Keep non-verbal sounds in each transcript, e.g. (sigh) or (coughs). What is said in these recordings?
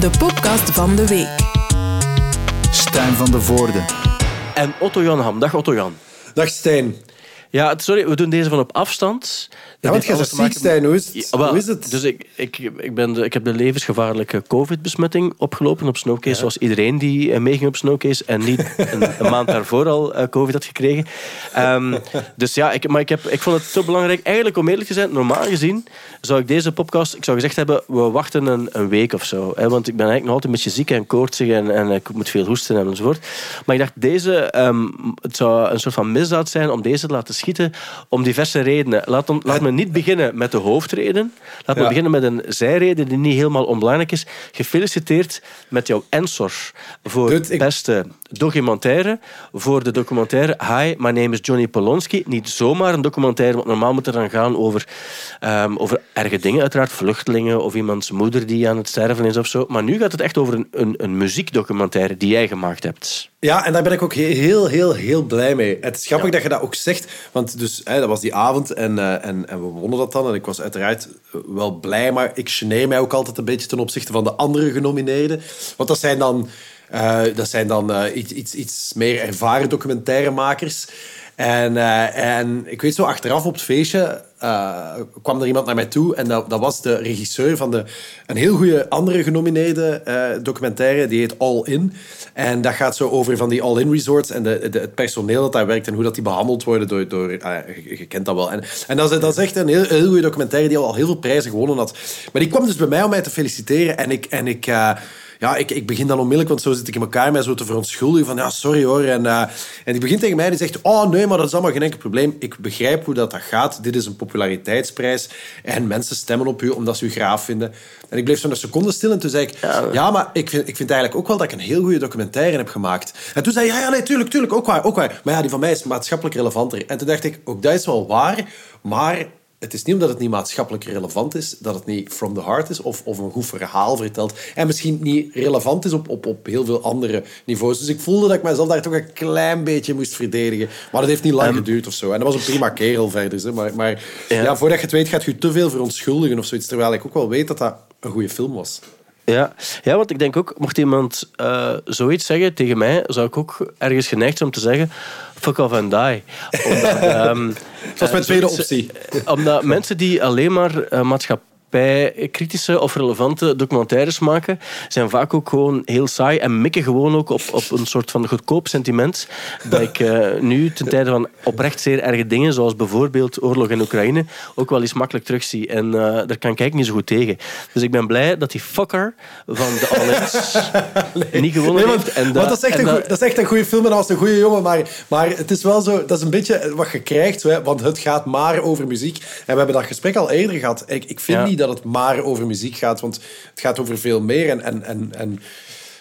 de podcast van de week. Stijn van de Voorde. En Otto Jan Ham. Dag Otto Jan. Dag Stijn. Ja, sorry, we doen deze van op afstand. Ja, want jij bent ziek, Stijn. Hoe is het? Ja, wel, Hoe is het? Dus ik, ik, ik, ben de, ik heb de levensgevaarlijke COVID-besmetting opgelopen op Snowcase, zoals iedereen die uh, meeging op Snowcase en niet (laughs) een, een maand daarvoor al uh, COVID had gekregen. Um, dus ja, ik, maar ik, heb, ik vond het zo belangrijk, eigenlijk om eerlijk te zijn, normaal gezien zou ik deze podcast, ik zou gezegd hebben, we wachten een, een week of zo. Hè, want ik ben eigenlijk nog altijd een beetje ziek en koortsig en, en ik moet veel hoesten en enzovoort. Maar ik dacht, deze, um, het zou een soort van misdaad zijn om deze te laten schieten, om diverse redenen. Laat, om, laat me niet beginnen met de hoofdreden. Laat me Ja. beginnen met een zijreden die niet helemaal onbelangrijk is. Gefeliciteerd met jouw Ensor voor Dude, ik- beste documentaire. Voor de documentaire Hi, my name is Johnny Polonsky. Niet zomaar een documentaire, want normaal moet het dan gaan over, ehm, over erge dingen. Uiteraard vluchtelingen of iemands moeder die aan het sterven is of zo. Maar nu gaat het echt over een, een, een muziekdocumentaire die jij gemaakt hebt. Ja, en daar ben ik ook he- heel, heel, heel blij mee. Het is grappig dat je dat ook zegt, want dus, hè, dat was die avond en, eh, en, en we wonnen dat dan. En ik was uiteraard eh, wel blij, maar ik geneer mij ook altijd een beetje ten opzichte van de andere genomineerden. Want dat zijn dan, eh, dat zijn dan eh, iets, iets, iets meer ervaren documentairemakers. En, eh, en ik weet zo, achteraf op het feestje kwam er iemand naar mij toe. En dat, dat was de regisseur van de, een heel goede andere genomineerde documentaire. Die heet All In. En dat gaat zo over van die All In resorts en de, het personeel dat daar werkt en hoe dat die behandeld worden door... door je, kent dat wel. En, en dat, is, echt een heel, heel goede documentaire die al heel veel prijzen gewonnen had. Maar die kwam dus bij mij om mij te feliciteren. En ik... En ik ja, ik, ik begin dan onmiddellijk, want zo zit ik in elkaar mij zo te verontschuldigen van ja, sorry hoor. En, eh, en die begint tegen mij en die zegt, oh nee, maar dat is allemaal geen enkel probleem. Ik begrijp hoe dat, dat gaat. Dit is een populariteitsprijs en mensen stemmen op u omdat ze u graaf vinden. En ik bleef zo een seconde stil en toen zei ik, ja, maar ik vind, ik vind eigenlijk ook wel dat ik een heel goede documentaire heb gemaakt. En toen zei hij, ja, ja, nee, tuurlijk, tuurlijk, ook waar, ook waar. Maar ja, die van mij is maatschappelijk relevanter. En toen dacht ik, ook dat is wel waar, maar het is niet omdat het niet maatschappelijk relevant is, dat het niet from the heart is of, of een goed verhaal vertelt. En misschien niet relevant is op, op, op heel veel andere niveaus. Dus ik voelde dat ik mezelf daar toch een klein beetje moest verdedigen. Maar dat heeft niet lang geduurd of zo. En dat was een prima kerel verder. Hè. Maar, maar ja. Ja. voordat je het weet, gaat je je te veel verontschuldigen of zoiets. Terwijl ik ook wel weet dat dat een goede film was. Ja. ja, want ik denk ook, mocht iemand eh, zoiets zeggen tegen mij, zou ik ook ergens geneigd zijn om te zeggen fuck off and die. Omdat, (laughs) ehm, Dat was mijn eh, tweede optie. Omdat mensen die alleen maar eh, maatschappij-kritische of relevante documentaires maken, zijn vaak ook gewoon heel saai en mikken gewoon ook op, op een soort van goedkoop sentiment dat ik eh, nu ten tijde van oprecht zeer erge dingen, zoals bijvoorbeeld oorlog in Oekraïne, ook wel eens makkelijk terugzie. En eh, daar kan ik eigenlijk niet zo goed tegen. Dus ik ben blij dat die fucker van de (laughs) All-Ins niet gewonnen Nee, want, heeft. En want dat, is echt en een dat- goe- dat is echt een goede film en dat was een goede jongen. Maar, maar het is wel zo, dat is een beetje wat je krijgt. Hè, want het gaat maar over muziek. En we hebben dat gesprek al eerder gehad. Ik, ik vind Ja. niet dat het maar over muziek gaat, want het gaat over veel meer. En, en, en, en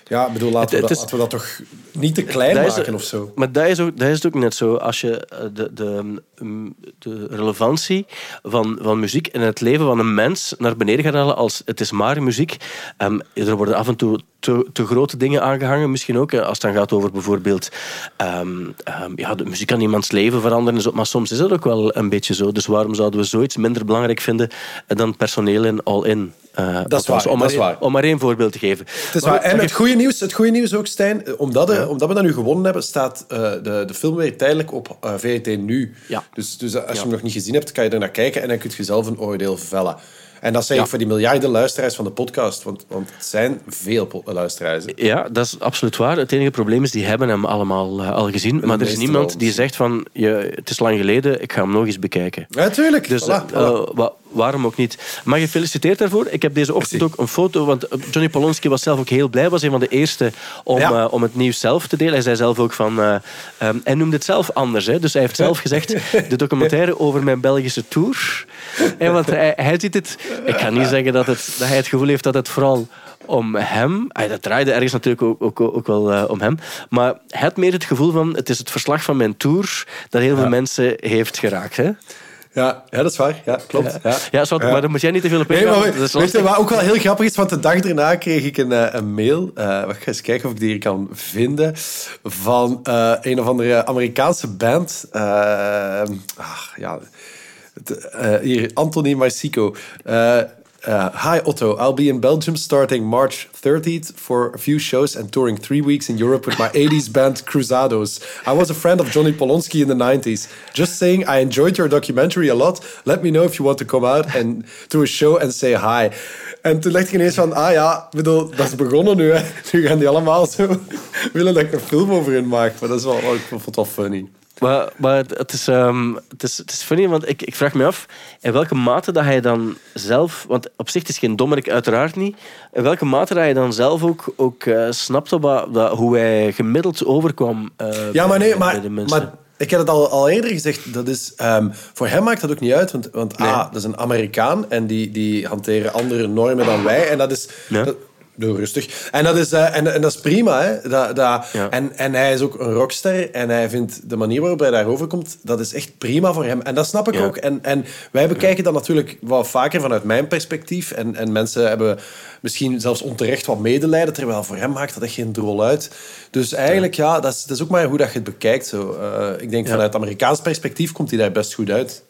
ja, ik bedoel, laten, Het- we dat, is- laten we dat toch niet te klein is- maken of zo. Maar dat is, ook, dat is het ook net zo. Als je eh, de, de, mm, de relevantie van, van muziek in het leven van een mens naar beneden gaat halen als het is maar muziek. Ehm, er worden af en toe te, te grote dingen aangehangen. Misschien ook als het dan gaat over bijvoorbeeld... ehm, ehm, ja, de muziek kan iemands leven veranderen. Maar soms is dat ook wel een beetje zo. Dus waarom zouden we zoiets minder belangrijk vinden dan personeel in all-in? Eh, Dat is waar, om, dat maar is één- waar. om maar één voorbeeld te geven. Het is Maar waar. En het goede nieuws, het goede nieuws ook, Stijn, eh, omdat, de- omdat we dat nu gewonnen hebben, staat eh, de, de film weer tijdelijk op eh, VRT Nu. Ja. Dus, dus als je Ja. hem nog niet gezien hebt, kan je er naar kijken en dan kun je zelf een oordeel vellen. En dat zeg Ja. ik voor die miljarden luisteraars van de podcast, want, want het zijn veel luisteraars. hè. Ja, dat is absoluut waar. Het enige probleem is, die hebben hem allemaal eh, al gezien. Maar er is niemand die zegt van, je, het is lang geleden, ik ga hem nog eens bekijken. Ja, tuurlijk. Dus Voilà, eh, voilà. eh, wa- waarom ook niet? Maar gefeliciteerd daarvoor. Ik heb deze ochtend ook een foto, want eh, Johnny Polonsky was zelf ook heel blij. was een van de eerste om, Ja. eh, om het nieuws zelf te delen. Hij zei zelf ook van... eh, ehm, hij noemde het zelf anders. Hè. Dus hij heeft zelf gezegd, (laughs) de documentaire over mijn Belgische tour. En (laughs) want hij, hij ziet het... Ik ga niet zeggen dat, het, dat hij het gevoel heeft dat het vooral om hem... ah, Dat draaide ergens natuurlijk ook, ook, ook wel om hem. Maar hij had meer het gevoel van... Het is het verslag van mijn tour dat heel veel mensen heeft geraakt. Hè? Ja, ja, dat is waar. Ja, klopt. Ja. Ja, maar daar moet jij niet te veel op Nee, ingaan. maar weet, is weet je wat ook wel heel grappig is? Want de dag daarna kreeg ik een, eh, een mail. eh wacht, ik ga eens kijken of ik die hier kan vinden. Van eh, een of andere Amerikaanse band. ach, ja, hier, Anthony Marsico. Eh, Uh, Hi Otto, I'll be in Belgium starting March 30th for a few shows and touring three weeks in Europe with my 80s (laughs) band Cruzados. I was a friend of Johnny Polonsky in the 90s. Just saying, I enjoyed your documentary a lot. Let me know if you want to come out and to a show and say hi. En toen dacht ik ineens van, ah ja, bedoel, dat is begonnen nu. Hè. (laughs) Nu gaan die allemaal zo (laughs) willen dat ik een film over hen maak. Maar dat is wel, ik vond het wel funny. Maar, maar het, is, um, het, is, het is funny, want ik, ik vraag me af in welke mate dat hij dan zelf, want op zich is geen dommerik, uiteraard niet, in welke mate dat hij dan zelf ook, ook uh, snapte wat, dat, hoe hij gemiddeld overkwam uh, ja, maar nee, maar, maar ik heb het al, al eerder gezegd, dat is, um, voor hem maakt dat ook niet uit, want, want nee. ah, dat is een Amerikaan en die, die hanteren andere normen dan wij. En dat is... Ja. Dat, Doe rustig. En dat is, uh, en, en dat is prima. Hè? Dat, dat, ja. en, en hij is ook een rockster. En hij vindt de manier waarop hij daarover komt, dat is echt prima voor hem. En dat snap ik ja. ook. En, en wij bekijken dat natuurlijk wat vaker vanuit mijn perspectief. En, en mensen hebben misschien zelfs onterecht wat medelijden. Terwijl voor hem maakt dat echt geen drol uit. Dus eigenlijk, ja, dat, is, dat is ook maar hoe dat je het bekijkt. Zo. Uh, ik denk vanuit Amerikaans perspectief komt hij daar best goed uit.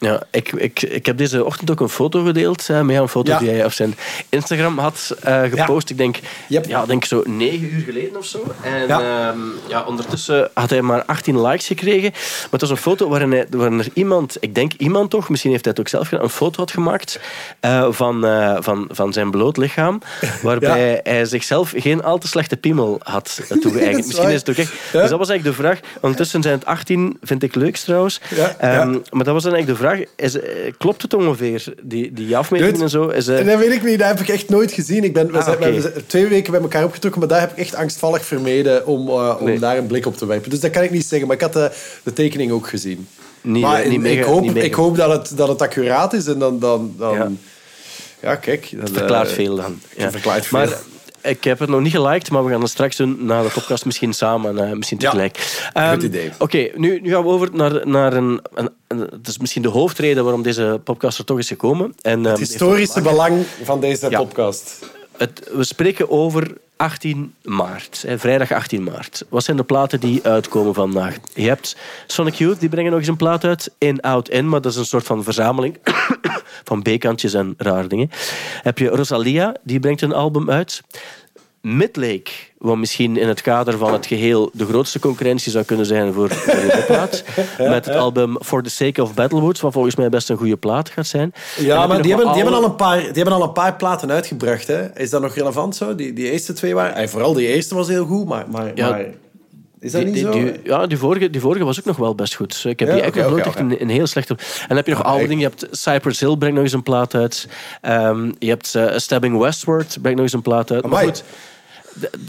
Ja, ik, ik, ik heb deze ochtend ook een foto gedeeld. Uh, met een foto ja. die hij op zijn Instagram had uh, gepost. Ja. Ik denk, yep. ja, denk zo negen uur geleden of zo. En ja. Um, ja, ondertussen had hij maar 18 likes gekregen. Maar het was een foto waarin, hij, waarin er iemand, ik denk iemand toch, misschien heeft hij het ook zelf gedaan, een foto had gemaakt uh, van, van, van zijn bloot lichaam. (laughs) Waarbij hij zichzelf geen al te slechte piemel had (laughs) toegeëigend. misschien is het ook echt. Dus dat was eigenlijk de vraag. Ondertussen zijn het 18, vind ik leuk trouwens. Um, maar dat was dan eigenlijk de vraag is, eh, klopt het ongeveer, die, die afmetingen en zo? Is, uh... Dat weet ik niet, dat heb ik echt nooit gezien. Ik ben, we, ah, zijn, okay. we zijn twee weken bij elkaar opgetrokken, maar daar heb ik echt angstvallig vermeden om, uh, om nee. daar een blik op te werpen. Dus dat kan ik niet zeggen, maar ik had de, de tekening ook gezien. Niet, maar niet mega, ik hoop, niet ik hoop dat, het, dat het accuraat is en dan... dan, dan ja. ja. kijk. Dat verklaart veel dan. Ja. verklaart veel. Maar, ik heb het nog niet geliked, maar we gaan het straks doen na de podcast misschien samen, uh, misschien tegelijk. Ja, um, goed idee. Oké, okay, nu, nu gaan we over naar, naar een, een, een, Het is misschien de hoofdreden waarom deze podcast er toch is gekomen. En, het historische belang van deze ja. podcast. Het, we spreken over 18 maart, hè, vrijdag 18 maart. Wat zijn de platen die uitkomen vandaag? Je hebt Sonic Youth, die brengen nog eens een plaat uit. In, Out, In, maar dat is een soort van verzameling (coughs) van B-kantjes en raar dingen. Heb je Rosalia, die brengt een album uit. Midlake, wat misschien in het kader van het geheel de grootste concurrentie zou kunnen zijn voor de plaat. Met het album For the Sake of Battlewoods, wat volgens mij best een goede plaat gaat zijn. Ja, maar die hebben, die, hebben al een paar, die hebben al een paar platen uitgebracht. Hè? Is dat nog relevant zo? Die, die eerste twee waren... En vooral die eerste was heel goed, maar... maar, ja. maar is dat die, niet zo? Die, ja, die vorige, die vorige was ook nog wel best goed. Ik heb Ja, die oké, eigenlijk oké, nooit echt een, een heel slechte... En dan heb je nog oude dingen. Je hebt Cypress Hill, brengt nog eens een plaat uit. Ehm, je hebt eh, Stabbing Westward, brengt nog eens een plaat uit. Maar goed,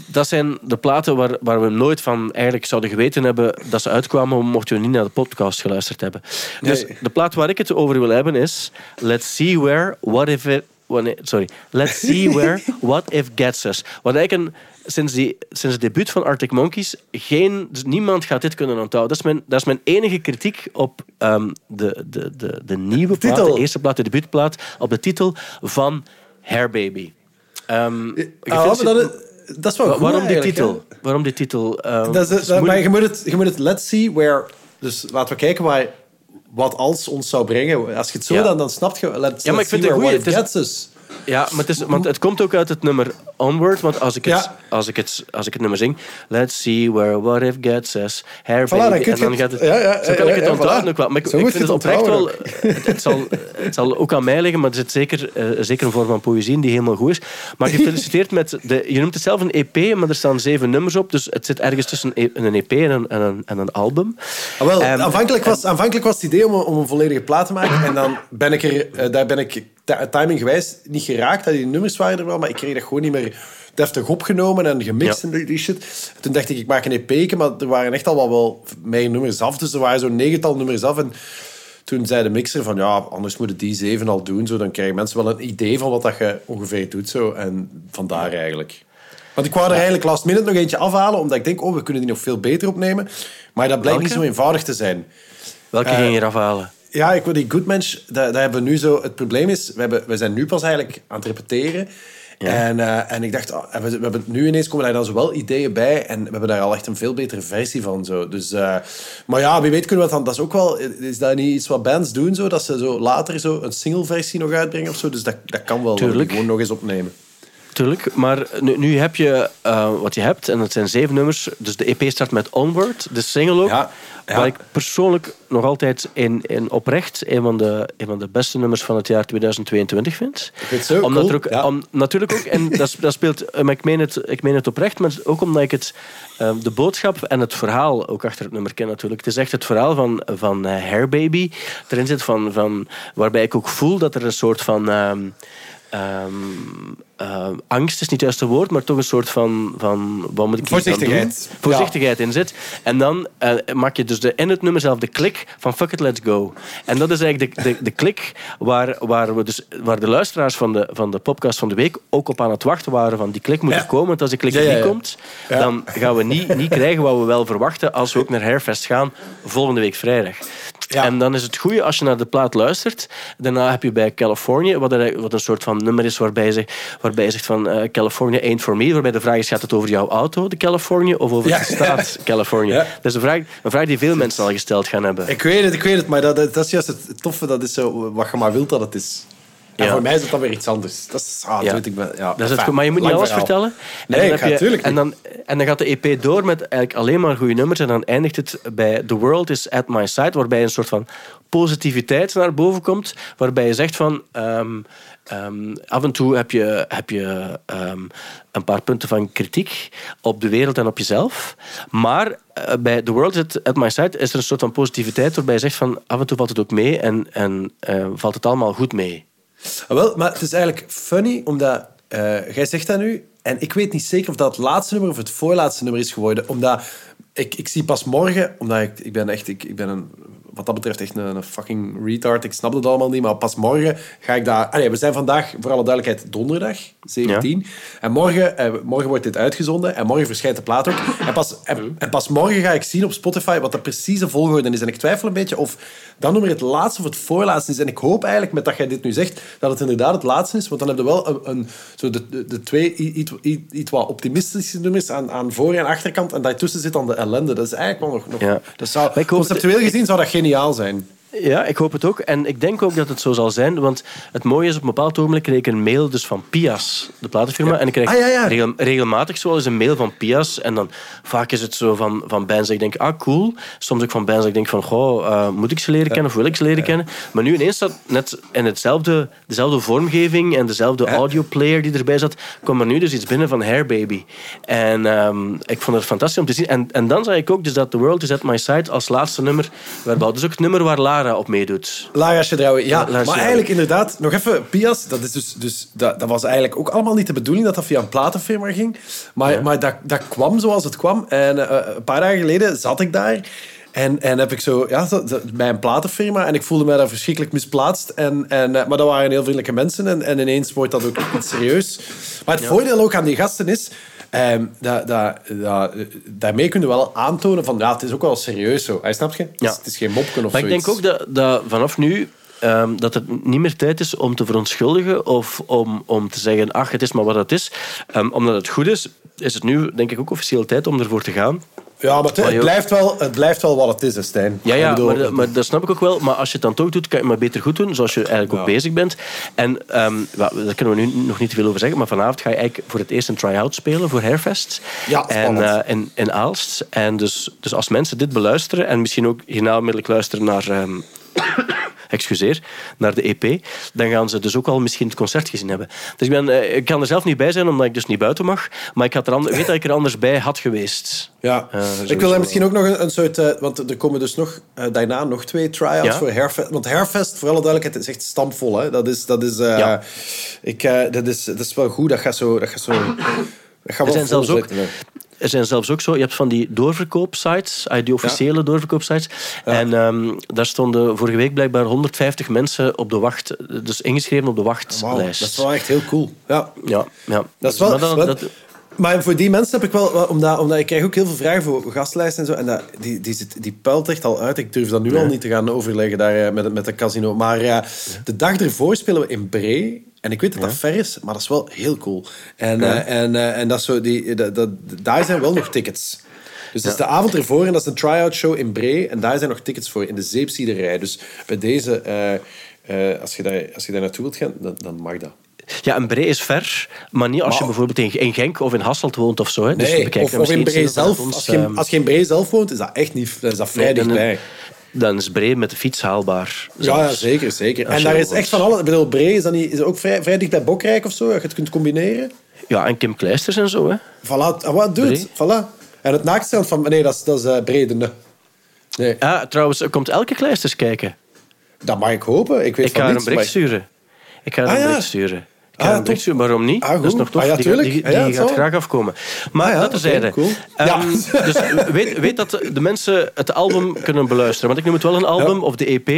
dat zijn de platen waar, waar we nooit van eigenlijk zouden geweten hebben dat ze uitkwamen, mochten we niet naar de podcast geluisterd hebben. Dus Nee. de plaat waar ik het over wil hebben is Let's See Where What If It... sorry. Let's See Where (laughs) What If Gets Us. Wat eigenlijk een, sinds, die, sinds het debuut van Arctic Monkeys geen, dus niemand gaat dit kunnen onthouden. Dat is mijn, dat is mijn enige kritiek op ehm, de, de, de, de nieuwe plaat, de eerste plaat, de debuutplaat, op de titel van Hair Baby. Ehm, Ah, dat, is, dat is wel Wa- goed waarom die titel? Waarom die titel? Dat is, maar je moet, het, je moet het let's see where... Dus laten we kijken waar, wat als ons zou brengen. Als je het zo Ja. dan, dan snap je... Let's, Ja, maar ik vind see het where goed. what Het is-. Ja, maar het, is, want het komt ook uit het nummer Onward. Want als ik het, Ja. als ik het, als ik het nummer zing... Let's see where what if gets us. Hair Voilà, baby. en dan het- gaat het... ja, ja, zo kan ik het onthouden voilà. ook wel. Maar ik, ik vind het het oprecht wel... Het, het zal, het zal ook aan mij liggen, maar er zit zeker, eh, zeker een vorm van poëzie in die helemaal goed is. Maar gefeliciteerd met... De, je noemt het zelf een EP, maar er staan zeven nummers op. Dus het zit ergens tussen een E- EP en een, en een, en een album. Ah, wel, Ehm, aanvankelijk, was, aanvankelijk was het idee om, een- om een volledige plaat te maken. En dan ben ik er, eh, daar ben ik timinggewijs niet geraakt. Dat die nummers waren er wel, maar ik kreeg dat gewoon niet meer deftig opgenomen en gemixt Ja. en die, shit. Toen dacht ik, ik maak een EP, maar er waren echt al wel, wel meer nummers af. Dus er waren zo'n negental nummers af. En toen zei de mixer van, ja, anders moeten die zeven al doen. Zo, dan krijgen mensen wel een idee van wat dat je ongeveer doet. Zo. En vandaar eigenlijk. Want ik wou er eigenlijk last minute nog eentje afhalen, omdat ik denk, oh, we kunnen die nog veel beter opnemen. Maar dat blijkt niet zo eenvoudig te zijn. Welke Eh, ging je eraf halen? Ja, ik wil die Goodmensch, daar, daar hebben we nu zo... Het probleem is, we, hebben, we zijn nu pas eigenlijk aan het repeteren. En, eh, en ik dacht, ah, we, we hebben nu ineens komen daar dan zo wel ideeën bij. En we hebben daar al echt een veel betere versie van. Zo. Dus, eh, maar ja, wie weet kunnen we dat dan... Dat is ook wel... Is dat niet iets wat bands doen? Zo, dat ze zo later zo een single versie nog uitbrengen of zo? Dus dat, dat kan wel. Tuurlijk. Gewoon nog eens opnemen. Tuurlijk, maar nu, nu heb je uh, wat je hebt, en dat zijn zeven nummers. Dus de EP start met Onward, de single ook. Ja, ja. Waar ik persoonlijk nog altijd in, in oprecht een van, de, een van de beste nummers van het jaar 2022 vind. Zo omdat cool, er ook, ja. om, natuurlijk ook, en dat, dat speelt, eh, maar ik meen, het, ik meen het oprecht, maar ook omdat ik het, eh, de boodschap en het verhaal ook achter het nummer ken natuurlijk. Het is echt het verhaal van, van Hair Baby. Erin zit van, van, waarbij ik ook voel dat er een soort van. ehm, ehm, eh, angst is niet het juiste woord, maar toch een soort van, van wat moet ik Voorzichtigheid. doen? Voorzichtigheid in zit. En dan eh, maak je dus de, in het nummer zelf de klik van fuck it, let's go. En dat is eigenlijk de, de, de klik waar, waar, we dus, waar de luisteraars van de, van de podcast van de week ook op aan het wachten waren van die klik moet Ja. er komen. Want als die klik Ja, ja, niet ja. komt, Ja. dan gaan we niet, niet krijgen wat we wel verwachten als we ook naar Hairfest gaan volgende week vrijdag. Ja. En dan is het goede als je naar de plaat luistert. Daarna heb je bij California, wat, er, wat een soort van nummer is waarbij je, zegt- waarbij je zegt van eh, California ain't for me. Waarbij de vraag is, gaat het over jouw auto, de California, of over Ja. de staat (laughs) California? Ja. Dat is een vraag, een vraag die veel mensen al gesteld gaan hebben. Ik weet het, ik weet het, maar dat, dat is juist het toffe. Dat is zo wat je maar wilt dat het is. En Ja. voor mij is het dan weer iets anders. Dat is, ah, dat weet ik wel. Ja, Dat is het maar je moet niet alles verhaal. vertellen. Nee, dan ga je- natuurlijk en dan, en dan gaat de EP door met eigenlijk alleen maar goede nummers. En dan eindigt het bij The World is at my side, waarbij een soort van positiviteit naar boven komt. Waarbij je zegt van. ehm, ehm, af en toe heb je, heb je ehm, een paar punten van kritiek op de wereld en op jezelf. Maar eh, bij The World is at my side is er een soort van positiviteit waarbij je zegt van af en toe valt het ook mee en, en eh, valt het allemaal goed mee. Ah, wel, maar het is eigenlijk funny, omdat eh, jij zegt dat nu. En ik weet niet zeker of dat het laatste nummer of het voorlaatste nummer is geworden. Omdat ik, ik zie pas morgen, omdat ik, ik ben echt, ik, ik ben een, wat dat betreft echt een, een fucking retard. Ik snap het allemaal niet, maar pas morgen ga ik daar. Allee, we zijn vandaag, voor alle duidelijkheid, donderdag, 17. En morgen, eh, morgen wordt dit uitgezonden en morgen verschijnt de plaat ook. En pas, en, en pas morgen ga ik zien op Spotify wat de precieze volgorde is. En ik twijfel een beetje of dat nummer het laatste of het voorlaatste is. En ik hoop eigenlijk, met dat jij dit nu zegt, dat het inderdaad het laatste is. Want dan heb je wel een, een, zo de, de, de twee iets, iets, iets wat optimistische nummers aan, aan voor- en achterkant. En daartussen zit dan de ellende. Dat is eigenlijk wel nog... nog Ja. dat zou, conceptueel gezien zou dat geniaal zijn. Ja, ik hoop het ook. En ik denk ook dat het zo zal zijn. Want het mooie is, op een bepaald ogenblik kreeg ik een mail dus van Pias, de platenfirma. En ik krijg Ah, ja, ja. regel- regelmatig zo wel eens een mail van Pias. En dan vaak is het zo van, van bands dat ik denk, ah cool. Soms ook van bands dat ik denk van, goh, eh, moet ik ze leren kennen of wil ik ze leren kennen? Maar nu ineens staat net in hetzelfde, dezelfde vormgeving en dezelfde audioplayer die erbij zat, kwam er nu dus iets binnen van Hair Baby. En ehm, ik vond het fantastisch om te zien. En, en dan zag ik ook dus dat The World Is At My Side als laatste nummer werd Dus ook het nummer waar Lara op meedoet. Lara Chedraoui, ja. Lara maar eigenlijk inderdaad, nog even, Pias, dat, is dus, dus, dat, dat was eigenlijk ook allemaal niet de bedoeling dat dat via een platenfirma ging. Maar, Ja. maar dat, dat kwam zoals het kwam. En eh, een paar dagen geleden zat ik daar. En, en heb ik zo, ja, bij een platenfirma. En ik voelde mij daar verschrikkelijk misplaatst. En, en, eh, maar dat waren heel vriendelijke mensen. En, en ineens wordt dat ook iets serieus. Maar het voordeel ook aan die gasten is... dat, daarmee kun je wel aantonen van... Ja, het is ook wel serieus zo. Hij snap je? Het is, Ja. het is geen mopken of Maar ik zoiets. denk ook dat, dat vanaf nu ehm, dat het niet meer tijd is om te verontschuldigen of om, om te zeggen, ach, het is maar wat het is. Ehm, omdat het goed is, is het nu denk ik ook officieel tijd om ervoor te gaan. Ja, maar het, blijft wel, het blijft wel wat het is, hè, Stijn. Ja, ja bedoel, maar, dat- maar dat snap ik ook wel. Maar als je het dan toch doet, kan je het maar beter goed doen, zoals je eigenlijk ook bezig bent. En ehm, wel, daar kunnen we nu nog niet te veel over zeggen, maar vanavond ga je eigenlijk voor het eerst een try-out spelen voor Hairfest. Ja, en, spannend. in, in Aalst. En dus, dus als mensen dit beluisteren en misschien ook hierna onmiddellijk luisteren naar... ehm, excuseer, naar de EP, dan gaan ze dus ook al misschien het concert gezien hebben. Dus ik, ben, eh, ik kan er zelf niet bij zijn, omdat ik dus niet buiten mag. Maar ik had er weet dat ik er anders bij had geweest. Ja. Eh, ik wil er misschien ook nog een, een soort... eh, want er komen dus nog, daarna nog twee try-outs Ja? voor Hairfest. Want Hairfest, voor alle duidelijkheid, is echt stampvol. Hè? Dat, is, dat, is, Ja. ik, dat, is, dat is wel goed. Dat gaat zo... Dat gaat zo dat gaat Er wel zijn, zelfs ook. Er zijn zelfs ook zo, je hebt van die doorverkoopsites, die officiële doorverkoopsites. En ehm, daar stonden vorige week blijkbaar 150 mensen op de wacht, dus ingeschreven op de wachtlijst. dat is wel echt heel cool. Ja. Ja, ja. Dat is wel... Maar dan- wat- dat- maar voor die mensen heb ik wel... Omdat, omdat ik krijg ook heel veel vragen voor gastlijsten en zo. En dat, die, die, zit, die puilt echt al uit. Ik durf dat nu al niet te gaan overleggen daar, eh, met, met de casino. Maar eh, de dag ervoor spelen we in Bree. En ik weet dat dat ver is, maar dat is wel heel cool. En, eh, en, eh, en dat zo die, dat, dat, daar zijn wel nog tickets. Dus dat is de avond ervoor en dat is een try-out show in Bree. En daar zijn nog tickets voor in de zeepsiederij. Dus bij deze, eh, als, je daar, als je daar naartoe wilt gaan, dan, dan mag dat. Ja, een Bree is ver, maar niet als je Maar- bijvoorbeeld in, in Genk of in Hasselt woont of zo. Hè. Dus Nee, of, in Bree zelf. ons, Als je, als je in Bree zelf woont, is dat echt niet... Is dat vrij nee, dan- dichtbij. Dan is Bree met de fiets haalbaar. Ja, zeker, zeker. En daar is echt van alles. Ik bedoel, Bree is, dat niet, is ook vrij, vrij dicht bij Bokrijk of zo, dat je het kunt combineren. Ja, en Kim Kleisters en zo. Hè. Voilà, ah, wat doet. Voilà. En het naaktstrand van... Nee, dat is, dat is eh, Brede. Nee, Ja, trouwens, er komt elke Kleisters kijken. dat mag ik hopen. Ik weet Ik van ga haar een bericht maar- sturen. Ik ga haar Ah, een ja. bericht sturen. Ik Ah, ga ja. Waarom niet? Ah, dat is nog tof. Ah, ja, die die, Ah, ja, gaat zal. graag afkomen. Maar Ah, ja, dat terzijde. oké, cool. Ehm, Ja. dus weet, weet dat de mensen het album kunnen beluisteren. Want ik noem het wel een album, of de EP.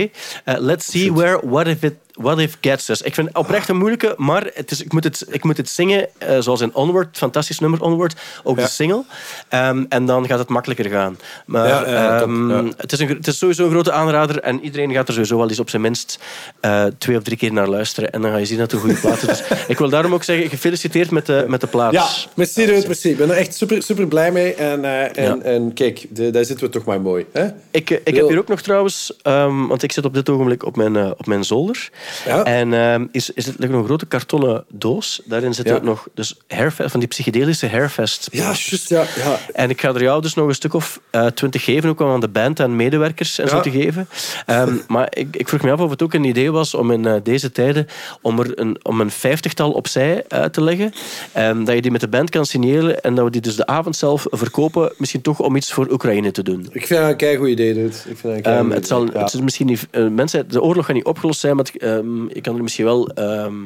Eh, let's see where What If It What If Gets Us. Ik vind het oprecht een moeilijke, maar het is, ik, moet het, ik moet het zingen eh, zoals in Onward, fantastisch nummer Onward, ook Ja. de single. Ehm, en dan gaat het makkelijker gaan. Maar Ja, ja, top, ehm, het, is een, het is sowieso een grote aanrader en iedereen gaat er sowieso wel eens op zijn minst eh, twee of drie keer naar luisteren. En dan ga je zien dat het een goede plaat is. Dus (laughs) ik wil daarom ook zeggen, gefeliciteerd met de, met de plaat. Ja, merci, dude, merci. Ik ben er echt super, super blij mee. En, eh, en, en kijk, de, daar zitten we toch maar mooi. Hè? Ik, ik heb hier ook nog trouwens, ehm, want ik zit op dit ogenblik op mijn, op mijn zolder. Ja. En ehm, is, is het een grote kartonnen doos. Daarin zitten Ja. nog dus hairfest, van die psychedelische hairfest. Ja, juist, ja. ja. En ik ga er jou dus nog een stuk of eh, twintig geven, ook aan de band en medewerkers en zo te geven. Ehm, maar ik, ik vroeg me af of het ook een idee was om in eh, deze tijden om er een, om een vijftigtal opzij eh, te leggen. En dat je die met de band kan signeren en dat we die dus de avond zelf verkopen, misschien toch om iets voor Oekraïne te doen. Ik vind dat een keigoed idee, dude. Ik vind dat een keigoed het, zal, het is misschien niet, mensen, de oorlog gaat niet opgelost zijn, maar het, ehm, je kan er misschien wel ehm,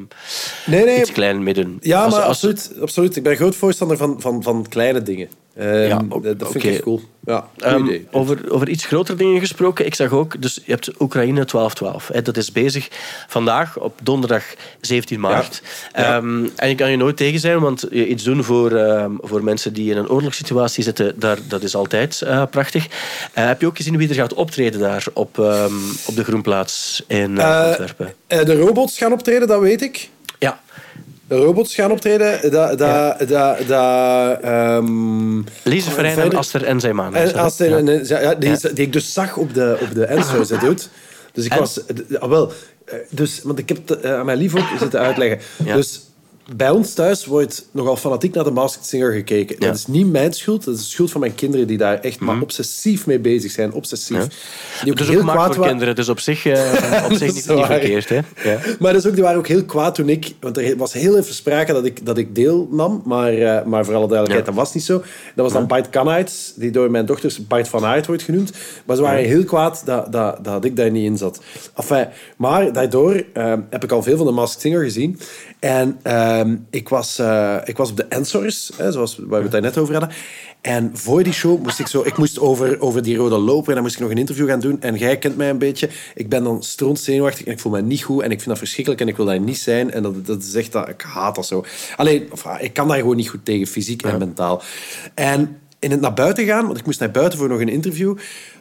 Nee, nee. iets klein mee doen. Ja, Als- maar als- absoluut, absoluut. Ik ben groot voorstander van, van, van kleine dingen. Ehm, Ja, o- dat, vind ik echt cool. Ja, Ehm, over, over iets grotere dingen gesproken. Ik zag ook, dus je hebt Oekraïne 1212. Hè, dat is bezig vandaag op donderdag 17 maart. Ja. Ehm, en je kan je nooit tegen zijn, want iets doen voor, ehm, voor mensen die in een oorlogssituatie zitten, daar, dat is altijd eh, prachtig. Eh, heb je ook gezien wie er gaat optreden daar op, ehm, op de Groenplaats in eh, Antwerpen? De robots gaan optreden, dat weet ik. Robots gaan optreden. Dat, dat, dat, dat, ehm, Lise Verijn Aster en als die, ja. die, die ik dus zag op de, op de Enzo's, hè, dude. Dus ik En? was... ah, wel, eh, dus, want ik heb het eh, aan mijn lief ook zitten uitleggen. Dus bij ons thuis wordt nogal fanatiek naar de Masked Singer gekeken. Ja. Dat is niet mijn schuld, dat is de schuld van mijn kinderen die daar echt maar obsessief mee bezig zijn. Obsessief. Ja. Die ook Dus heel ook gemaakt kwaad voor wa- kinderen, dus op zich, eh, (laughs) op zich niet, niet verkeerd. Hè? Ja. Maar dat is ook, die waren ook heel kwaad toen ik... Want er was heel even sprake dat ik, dat ik deelnam, maar, eh, maar voor alle duidelijkheid, Ja. dat was niet zo. Dat was dan Bart Kanaerts, die door mijn dochters Bart van Aert wordt genoemd. Maar ze waren heel kwaad dat, dat, dat ik daar niet in zat. Enfin, maar daardoor eh, heb ik al veel van de Masked Singer gezien. En ehm, ik, was, eh, ik was op de Ensors, hè, zoals waar we het daar net over hadden. En voor die show moest ik zo... Ik moest over, over die rode loper en dan moest ik nog een interview gaan doen. En jij kent mij een beetje. Ik ben dan stront zenuwachtig en ik voel me niet goed. En ik vind dat verschrikkelijk en ik wil daar niet zijn. En dat, dat is echt... Dat, ik haat dat zo. Alleen, of, ah, ik kan daar gewoon niet goed tegen, fysiek en mentaal. En in het naar buiten gaan, want ik moest naar buiten voor nog een interview,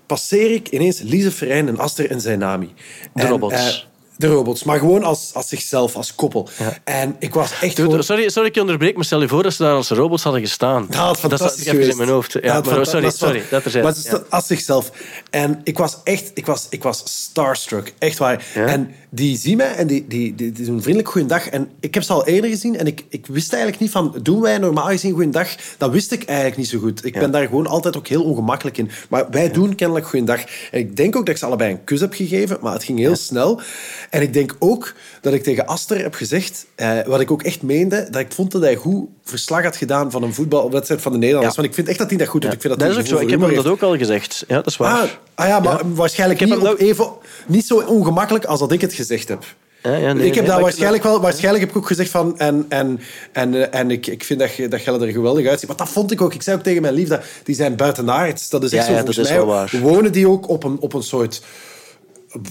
passeer ik ineens Lise Verijn en Aster en Zainami. De En, robots. eh, de robots, maar gewoon als, als zichzelf, als koppel. En ik was echt Dude, gewoon... sorry, sorry, ik je onderbreek, maar stel je voor dat ze daar als robots hadden gestaan. Dat had dat fantastisch geweest. in mijn hoofd. Ja, Dat maar, sorry, dat sorry, dat er zijn. Maar als zichzelf. En ik was echt, ik was, ik was starstruck. Echt waar. Ja? En die zien mij en die, die, die, die doen vriendelijk goeiedag. En ik heb ze al eerder gezien en ik, ik wist eigenlijk niet van, doen wij normaal gezien goeiedag? Dat wist ik eigenlijk niet zo goed. Ik ben daar gewoon altijd ook heel ongemakkelijk in. Maar wij doen kennelijk goeiedag. En ik denk ook dat ik ze allebei een kus heb gegeven, maar het ging heel snel. En ik denk ook dat ik tegen Aster heb gezegd, eh, wat ik ook echt meende, dat ik vond dat hij goed verslag had gedaan van een voetbalwedstrijd van de Nederlanders. Ja. Want ik vind echt dat hij dat goed doet. Ik vind dat, dat is ook zo. Ik heb hem dat ook al gezegd. Ja, dat is waar. heeft. Ah, ah ja, maar waarschijnlijk Ik heb niet, hem even, niet zo ongemakkelijk als dat ik het gezegd heb. Ja, ja, nee, ik heb nee, daar waarschijnlijk wel... Waarschijnlijk heb ik ook gezegd van... En, en, en, en ik, ik vind dat, je- dat Gelle er geweldig uitziet. Maar dat vond ik ook. Ik zei ook tegen mijn lief dat die zijn buitenaards. Dat is echt Ja, zo. ja, volgens dat is mij wel waar. wonen die ook op een, op een soort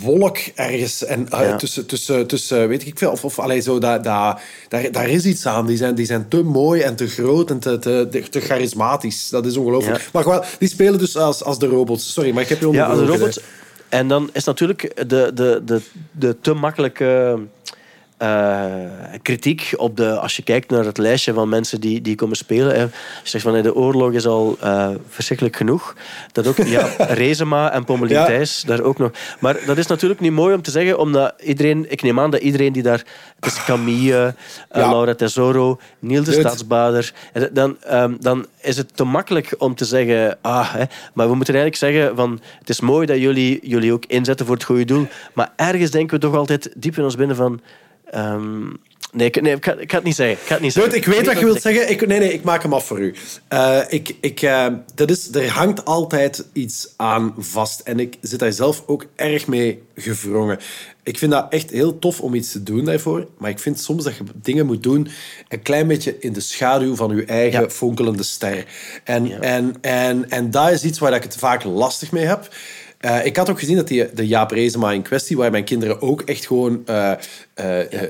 wolk ergens. En uh, Ja. tussen, tussen, tussen, weet ik veel, of, of allee, zo, daar, daar, daar, daar is iets aan. Die zijn, die zijn te mooi en te groot en te, te, te charismatisch. Dat is ongelooflijk. Ja. Maar gewoon, die spelen dus als, als de robots. Sorry, maar ik heb je Ja, als een onderbroken, robot. En dan is natuurlijk de, de, de, de te makkelijke eh, kritiek op de, als je kijkt naar het lijstje van mensen die, die komen spelen. Hè. Je zegt van de oorlog is al eh, verschrikkelijk genoeg. Dat ook, ja, (laughs) Rezema en Pommelien Ja. Thijs, daar ook nog. Maar dat is natuurlijk niet mooi om te zeggen, omdat iedereen, ik neem aan dat iedereen die daar, het is Camille, eh, Ja. Laura Tesoro, Niels de Goed. Staatsbader, dan, ehm, dan is het te makkelijk om te zeggen, ah, hè, maar we moeten eigenlijk zeggen van, het is mooi dat jullie jullie ook inzetten voor het goede doel, maar ergens denken we toch altijd diep in ons binnen van, ehm, nee, ik, nee ik, ga het niet zeggen. Ik, het niet zeggen. ik weet wat je wilt zeggen. Ik, nee, nee, ik maak hem af voor u. Eh, ik, ik, eh, dat is, er hangt altijd iets aan vast. En ik zit daar zelf ook erg mee gevrongen. Ik vind dat echt heel tof om iets te doen daarvoor. Maar ik vind soms dat je dingen moet doen een klein beetje in de schaduw van je eigen Ja. fonkelende ster. En, en, en, en dat is iets waar ik het vaak lastig mee heb. Eh, ik had ook gezien dat die, de Jaap Reesema in kwestie, waar mijn kinderen ook echt gewoon eh,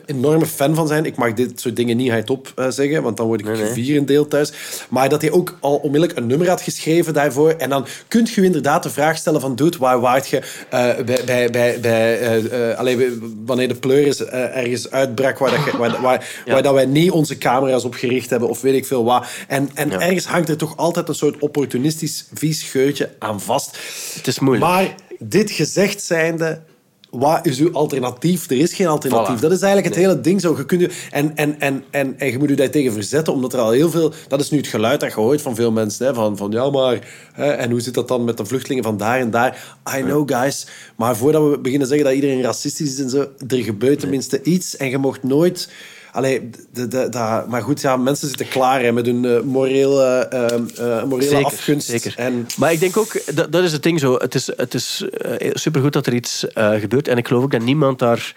enorme fan van zijn. Ik mag dit soort dingen niet hardop zeggen, want dan word ik Nee, nee. thuis. Maar dat hij ook al onmiddellijk een nummer had geschreven daarvoor. En dan kunt je inderdaad de vraag stellen van... Dude, waar waart je bij, bij, bij, bij, eh, eh, allee, wanneer de pleuris ergens uitbrak waar, dat je- waar, waar, (laughs) Ja. waar dat wij niet onze camera's op gericht hebben of weet ik veel wat. En, en Ja. ergens hangt er toch altijd een soort opportunistisch vies geurtje aan vast. Het is moeilijk. Maar dit gezegd zijnde, wat is uw alternatief? Er is geen alternatief. Voilà. Dat is eigenlijk het hele ding zo. Je kunt en, en, en, en, en je moet je daar tegen verzetten, omdat er al heel veel... Dat is nu het geluid dat je hoort van veel mensen. Hè, van, van ja, maar... Hè, en hoe zit dat dan met de vluchtelingen van daar en daar? I know, guys. Maar voordat we beginnen zeggen dat iedereen racistisch is en zo, er gebeurt tenminste iets. En je mocht nooit... Allee, de, de, de- maar goed, ja, mensen zitten klaar hè, met hun eh, morele, eh, morele Zeker, afgunst. zeker. En, Maar ik denk ook, dat, dat is het ding zo. Het is, het is supergoed dat er iets gebeurt. En ik geloof ook dat niemand daar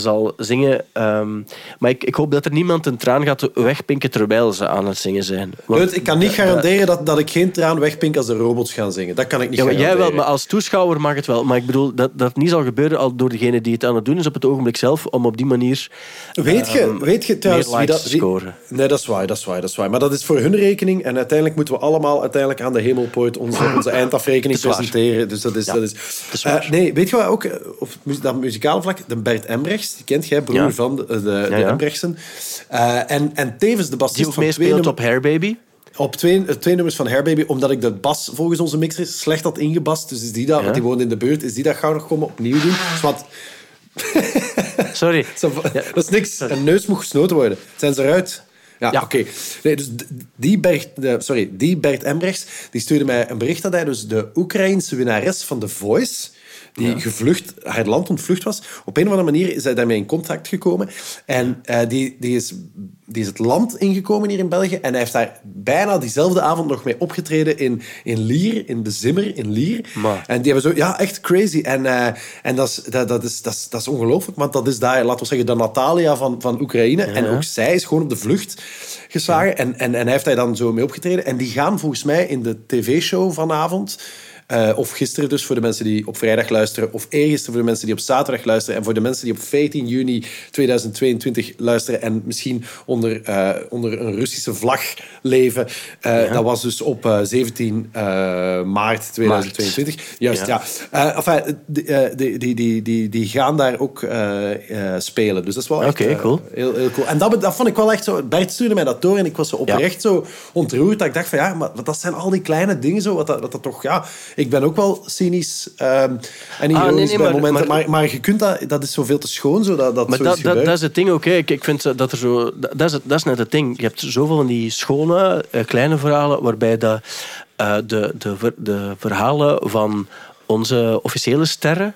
zal zingen. Ehm, maar ik, ik hoop dat er niemand een traan gaat wegpinken terwijl ze aan het zingen zijn. Want- ik kan niet garanderen dat, dat ik geen traan wegpink als de robots gaan zingen. Dat kan ik niet Ja, maar jij garanderen. wel, maar als toeschouwer mag het wel. Maar ik bedoel, dat dat niet zal gebeuren al door degene die het aan het doen is op het ogenblik zelf, om op die manier Weet je, ehm, weet je trouwens meer wie dat... scoren. Nee, dat is waar, dat is waar, dat is waar. Maar dat is voor hun rekening. En uiteindelijk moeten we allemaal uiteindelijk aan de hemelpoort onze, onze (laughs) eindafrekening presenteren. Dus dat is... Ja, dat is. Eh, nee, weet je wat ook? eh, Op dat muzikale vlak, de Bert Embrechts, die kent jij, broer Ja. van de, de, de Ja. Eh, en, en tevens de Die bassist ook van twee, meespeelt nummer- op Hair Baby. op twee, eh, twee nummers van Hairbaby, omdat ik de bas volgens onze mixer slecht had ingebast. Dus is die dat, want die woont in de buurt, is die dat gauw nog komen opnieuw doen. Dus wat, (laughs) Sorry. Dat is niks. Een neus moet gesnoten worden. Zijn ze eruit? Ja, Ja. oké. Nee, dus die Bert, de- sorry, die Bert Embrechts, die stuurde mij een bericht dat hij dus de Oekraïense winnares van The Voice, die gevlucht, haar land ontvlucht was, op een of andere manier is hij daarmee in contact gekomen. En eh, die, die, is, die is het land ingekomen hier in België en hij heeft daar bijna diezelfde avond nog mee opgetreden in, in Lier, in de Zimmer in Lier. Maar. En die hebben zo, ja, echt crazy. En, eh, en dat, is, dat, dat, is, dat, is, dat is ongelooflijk, want dat is daar, laten we zeggen, de Natalia van, van Oekraïne. En ook zij is gewoon op de vlucht geslagen. En, en, en hij heeft daar dan zo mee opgetreden. En die gaan volgens mij in de tv-show vanavond. Eh, of gisteren dus voor de mensen die op vrijdag luisteren. Of eergisteren voor de mensen die op zaterdag luisteren. En voor de mensen die op 14 juni 2022 luisteren. En misschien onder, eh, onder een Russische vlag leven. Eh, Dat was dus op eh, 17 eh, maart 2022. Juist, ja. Ja. Enfin, die, die, die, die, gaan daar ook spelen. Dus dat is wel echt cool. heel, heel cool. En dat, dat vond ik wel echt zo... Bert stuurde mij dat door en ik was zo oprecht zo ontroerd. Dat ik dacht van ja, maar dat zijn al die kleine dingen zo. Wat dat, wat dat toch... Ja, ik ben ook wel cynisch ehm, en ironisch Ah, nee, nee, bij maar- momenten. Maar, maar- maar, je kunt dat... Dat is zoveel te schoon, zo, dat, dat Maar dat, dat, dat is het ding ook. Hè. Ik, ik vind dat er zo... Dat, is, dat is net het ding. Je hebt zoveel van die schone, eh, kleine verhalen waarbij dat, eh, de, de, ver- de verhalen van onze officiële sterren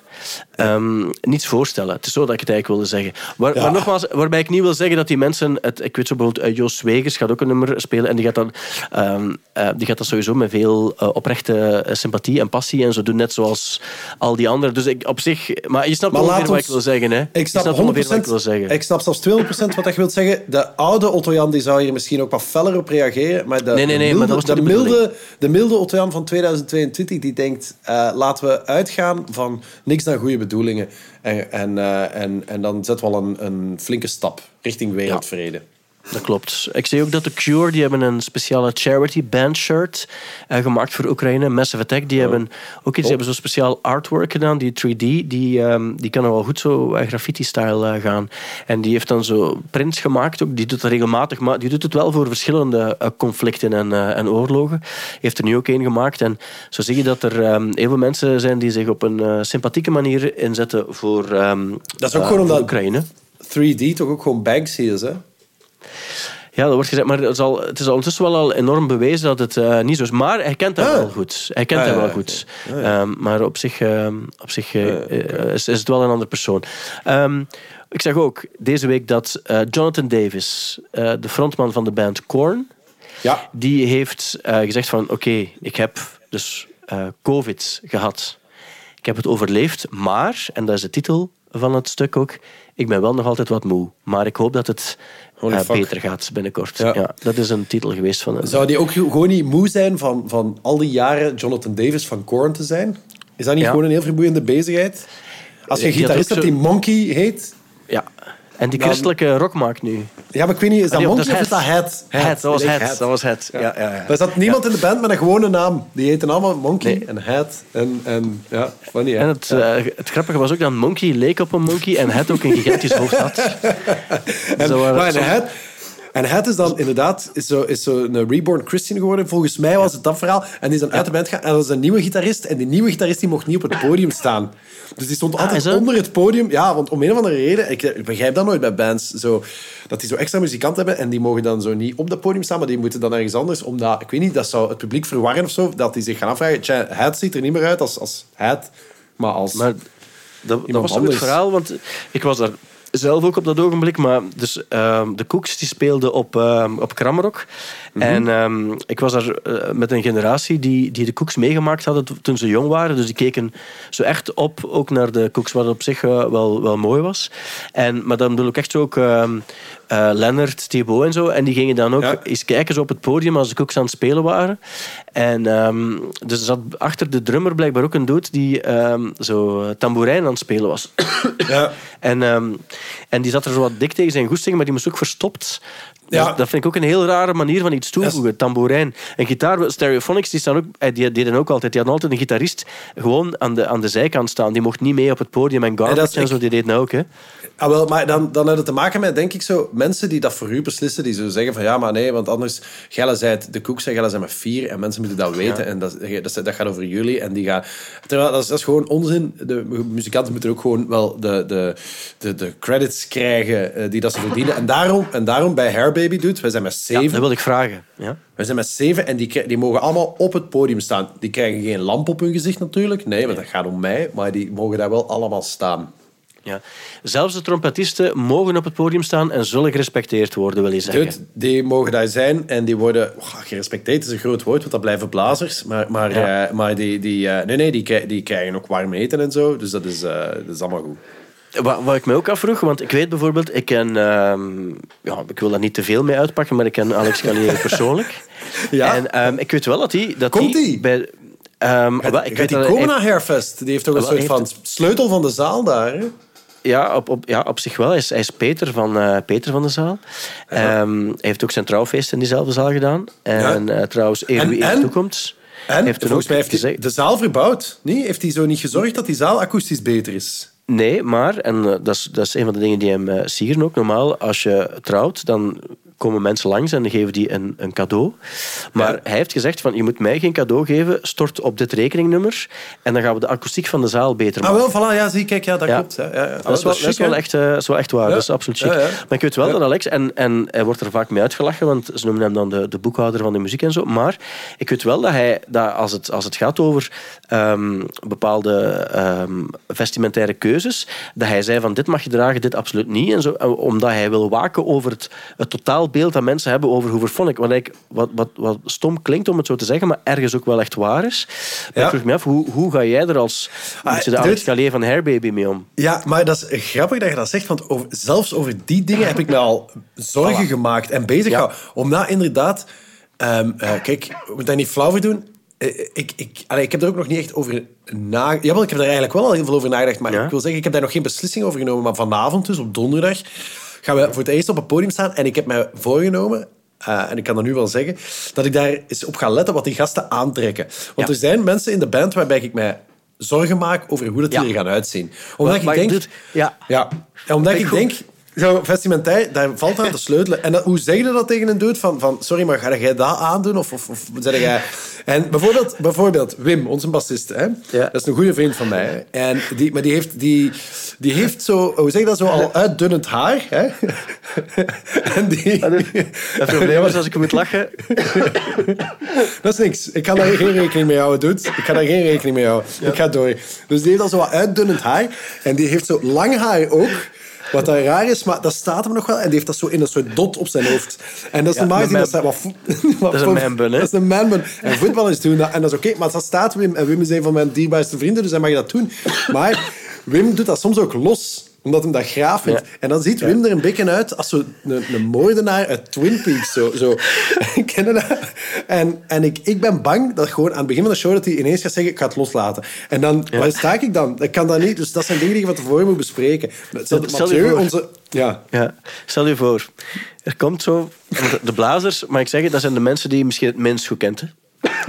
ehm, niets voorstellen. Het is zo dat ik het eigenlijk wilde zeggen. Waar, Ja. Maar nogmaals, waarbij ik niet wil zeggen dat die mensen... Het, ik weet zo bijvoorbeeld, uh, Joost Zwegers gaat ook een nummer spelen en die gaat dan, ehm, eh, die gaat dat sowieso met veel eh, oprechte eh, sympathie en passie en zo doen, net zoals al die anderen. Dus ik op zich... Maar je snapt Maar ongeveer wat ik wil zeggen, hè? Ik snap, snapt ongeveer wat ik 100%, wil zeggen. ik snap zelfs 200% wat je wilt zeggen. De oude Otto Jan die zou hier misschien ook wat feller op reageren. Maar de, Nee, nee, nee, de maar milde, dat was de, milde, de milde Otto Jan van 2022 die denkt... eh, laten we uitgaan van niks dan goede bedoelingen. En, en, eh, en, en dan zetten we al een, een flinke stap richting wereldvrede. Dat klopt. Ik zie ook dat de Cure, die hebben een speciale charity band shirt uh, gemaakt voor Oekraïne. Massive Attack, die hebben ook iets, die hebben zo'n speciaal artwork gedaan, die 3D, die, um, die kan wel goed zo uh, graffiti-style uh, gaan. En die heeft dan zo prints gemaakt, ook, die doet dat regelmatig, maar die doet het wel voor verschillende conflicten en, en oorlogen. Heeft er nu ook één gemaakt. En zo zie je dat er um, heel veel mensen zijn die zich op een sympathieke manier inzetten voor, um, dat is ook gewoon omdat Oekraïne. 3D toch ook gewoon Banksy is, hè? Ja, dat wordt gezegd, maar het is, al, het is ondertussen wel al enorm bewezen dat het uh, niet zo is. Maar hij kent hem ah. wel goed. Hij kent ah, hem wel goed. Ah, um, maar op zich, uh, op zich uh, is, is, het wel een andere persoon. Um, ik zeg ook deze week dat Jonathan Davis, de frontman van de band Korn, ja. die heeft gezegd van oké, ik heb dus COVID gehad. Ik heb het overleefd, maar, en dat is de titel van het stuk ook, ik ben wel nog altijd wat moe. Maar ik hoop dat het uh, beter gaat binnenkort. Ja. dat is een titel geweest van... Een... Zou die ook gewoon niet moe zijn van, van al die jaren Jonathan Davis van Korn te zijn? Is dat niet gewoon een heel vermoeiende bezigheid? Als je gitarist hebt die Monkey heet... Ja, en die christelijke rock maakt nu. Ja, maar ik weet niet, is dat Monkey of is dat Het? Het, dat was Het. Dat was Het, ja. ja, ja. Er zat niemand in de band met een gewone naam. Die heten allemaal Monkey en Het. En, en ja, funny? En het, uh, het grappige was ook dat Monkey leek op een monkey en Het ook een gigantisch hoofd had. (laughs) en, Zo, maar, het, en het is dan inderdaad is zo, is zo een reborn Christian geworden. Volgens mij was het dat verhaal. En die is dan uit de band gegaan. En dat is een nieuwe gitarist. En die nieuwe gitarist die mocht niet op het podium staan. Dus die stond ah, altijd onder het podium. Ja, want om een of andere reden... Ik, begrijp dat nooit bij bands. Zo, dat die zo extra muzikant hebben. En die mogen dan zo niet op het podium staan. Maar die moeten dan ergens anders. Omdat, ik weet niet, dat zou het publiek verwarren of zo. Dat die zich gaan afvragen. Tja, het ziet er niet meer uit als, als het. Maar als... Maar dat, dat was anders. het verhaal. Want ik was daar zelf ook op dat ogenblik. Maar dus, uh, de Cooks die speelden op, uh, op Kramrock. Mhm. En um, ik was daar uh, met een generatie die, die de Cooks meegemaakt hadden toen ze jong waren. Dus die keken zo echt op ook naar de Cooks, wat op zich uh, wel, wel mooi was. En, maar dan bedoel ik echt ook uh, Leonard, Thibaut en zo. En die gingen dan ook ja. eens kijken zo op het podium als de Cooks aan het spelen waren. En um, dus er zat achter de drummer blijkbaar ook een dude die um, zo tamboerijn aan het spelen was. Ja. (coughs) en, en die zat er zo wat dik tegen zijn goesting, maar die moest ook verstopt ja. Dat, vind ik ook een heel rare manier van iets toevoegen. Yes. Tamboerijn. En gitaar, Stereophonics, die, staan ook, eh, die deden ook altijd. Die hadden altijd een gitarist gewoon aan de, aan de zijkant staan. Die mocht niet mee op het podium. En Garbage en zo, die deed nou ook. Hè. Ah, wel, maar dan, dan had het te maken met, denk ik zo, mensen die dat voor u beslissen, die zo zeggen van ja, maar nee, want anders, Gelle zei de koek zijn, Gelle zijn met vier en mensen moeten dat weten. En dat, dat, dat, gaat over jullie. En die gaan, terwijl, dat is, dat is gewoon onzin. De muzikanten moeten ook gewoon wel de, de, de, de credits krijgen eh, die dat ze verdienen. En daarom, en daarom bij Hair Baby doet, wij zijn met zeven. Ja, dat wil ik vragen. Ja? Wij zijn met zeven en die, die mogen allemaal op het podium staan. Die krijgen geen lamp op hun gezicht natuurlijk. Nee, want dat gaat om mij. Maar die mogen daar wel allemaal staan. Ja. Zelfs de trompetisten mogen op het podium staan en zullen gerespecteerd worden, wil je zeggen. Dude, die mogen daar zijn en die worden... Oh, gerespecteerd is een groot woord, want dat blijven blazers. Maar, maar, ja. uh, maar die, die, uh, nee, nee, die, die krijgen ook warm eten en zo. Dus dat is, uh, dat is allemaal goed. Wat, wat, ik me ook afvroeg, want ik weet bijvoorbeeld, ik ken, uh, ja, ik wil daar niet te veel mee uitpakken, maar ik ken Alex Calier persoonlijk. (laughs) Ja? En um, ik weet wel dat hij... Dat Komt hij? Bij, um, ik weet die komen naar Hairfest. Die heeft toch een soort van sleutel van de zaal daar, hè? Ja, op, op, ja, op zich wel. Hij is, hij is Peter, van, uh, Peter van de Zaal. Ja. Um, hij heeft ook zijn trouwfeest in diezelfde zaal gedaan. En ja. uh, trouwens, eer wie eer toekomt... En heeft volgens mij heeft hij de zaal verbouwd. Nee? Heeft hij zo niet gezorgd dat die zaal akoestisch beter is? Nee, maar, en uh, dat, is, dat is een van de dingen die hem uh, sieren ook. Normaal, als je trouwt, dan komen mensen langs en geven die een, een cadeau. Maar hij heeft gezegd van, je moet mij geen cadeau geven, stort op dit rekeningnummer en dan gaan we de akoestiek van de zaal beter maken. Ah, wel, voilà, ja, zie, kijk, ja, dat klopt. Ja. Ja, dat, is wel, dat, is wel echt, uh, is wel echt waar, dat is absoluut chic. Maar ik weet wel dat Alex, en, en hij wordt er vaak mee uitgelachen, want ze noemen hem dan de, de boekhouder van de muziek en zo, maar ik weet wel dat hij, dat als, het, als het gaat over um, bepaalde um, vestimentaire keuzes, dat hij zei van, dit mag je dragen, dit absoluut niet, en zo, omdat hij wil waken over het, het totaal beeld dat mensen hebben over Hooverphonic. Wat, ik, wat, wat, wat stom klinkt om het zo te zeggen, maar ergens ook wel echt waar is. Ja. Ik vroeg me af, hoe, hoe ga jij er als ah, de Alex Calais van Hairbaby mee om? Ja, maar dat is grappig dat je dat zegt, want over, zelfs over die dingen heb ik me al zorgen gemaakt en bezig ja. Om daar inderdaad... Um, uh, kijk, we moeten daar niet flauw voor doen. Uh, ik, ik, allee, ik heb er ook nog niet echt over nagedacht. Jawel, ik heb er eigenlijk wel al heel veel over nagedacht, maar ja. ik wil zeggen, ik heb daar nog geen beslissing over genomen. Maar vanavond, dus op donderdag, gaan we voor het eerst op een podium staan. En ik heb mij voorgenomen, eh, en ik kan dat nu wel zeggen, dat ik daar eens op ga letten wat die gasten aantrekken. Want Ja. er zijn mensen in de band waarbij ik mij zorgen maak over hoe dat die Ja. er gaan uitzien. Omdat Maar- ik denk... dit- ja. Ja, omdat ik goed. Zo, vestimentair, daar valt aan te sleutelen. En dat- hoe zeg je dat tegen een dude? Van, van, sorry, maar ga jij dat aandoen? Of, of, of zeg jij... En bijvoorbeeld, bijvoorbeeld Wim, onze bassist. Hè? Dat is een goede vriend van mij. hè. En die, maar die heeft, die, die heeft zo... Hoe zeg je dat? Zo al uitdunnend haar. Hè? (laughs) En die... Het probleem is, als ik moet lachen... (laughs) Dat is niks. Ik kan daar geen rekening mee houden, dude. Ik ga daar geen rekening mee houden. Ik ga door. Dus die heeft al zo wat uitdunnend haar. En die heeft zo lang haar ook. Wat dat raar is, maar dat staat hem nog wel. En die heeft dat zo in een soort dot op zijn hoofd. En dat is normaal gezien... Dat, wat, (laughs) Dat is een man-bun, hè? Dat is een man-bun. En voetballers doen dat. En dat is oké, maar dat staat Wim. En Wim is een van mijn dierbaarste vrienden, dus hij mag dat doen. Maar Wim doet dat soms ook los omdat hem dat graaf vindt. Ja. En dan ziet Wim er een beetje uit als zo een, een moordenaar uit Twin Peaks. Zo, zo. (laughs) Dat? En, en ik, ik ben bang dat gewoon aan het begin van de show dat hij ineens gaat zeggen, ik ga het loslaten. En dan, waar sta ik dan? Ik kan dat niet. Dus dat zijn dingen die je van tevoren moet bespreken. Stel je Mathieu, voor. onze... Ja. Ja, stel je voor, er komt zo... De blazers, mag ik zeggen, dat zijn de mensen die je misschien het minst goed kent. hè.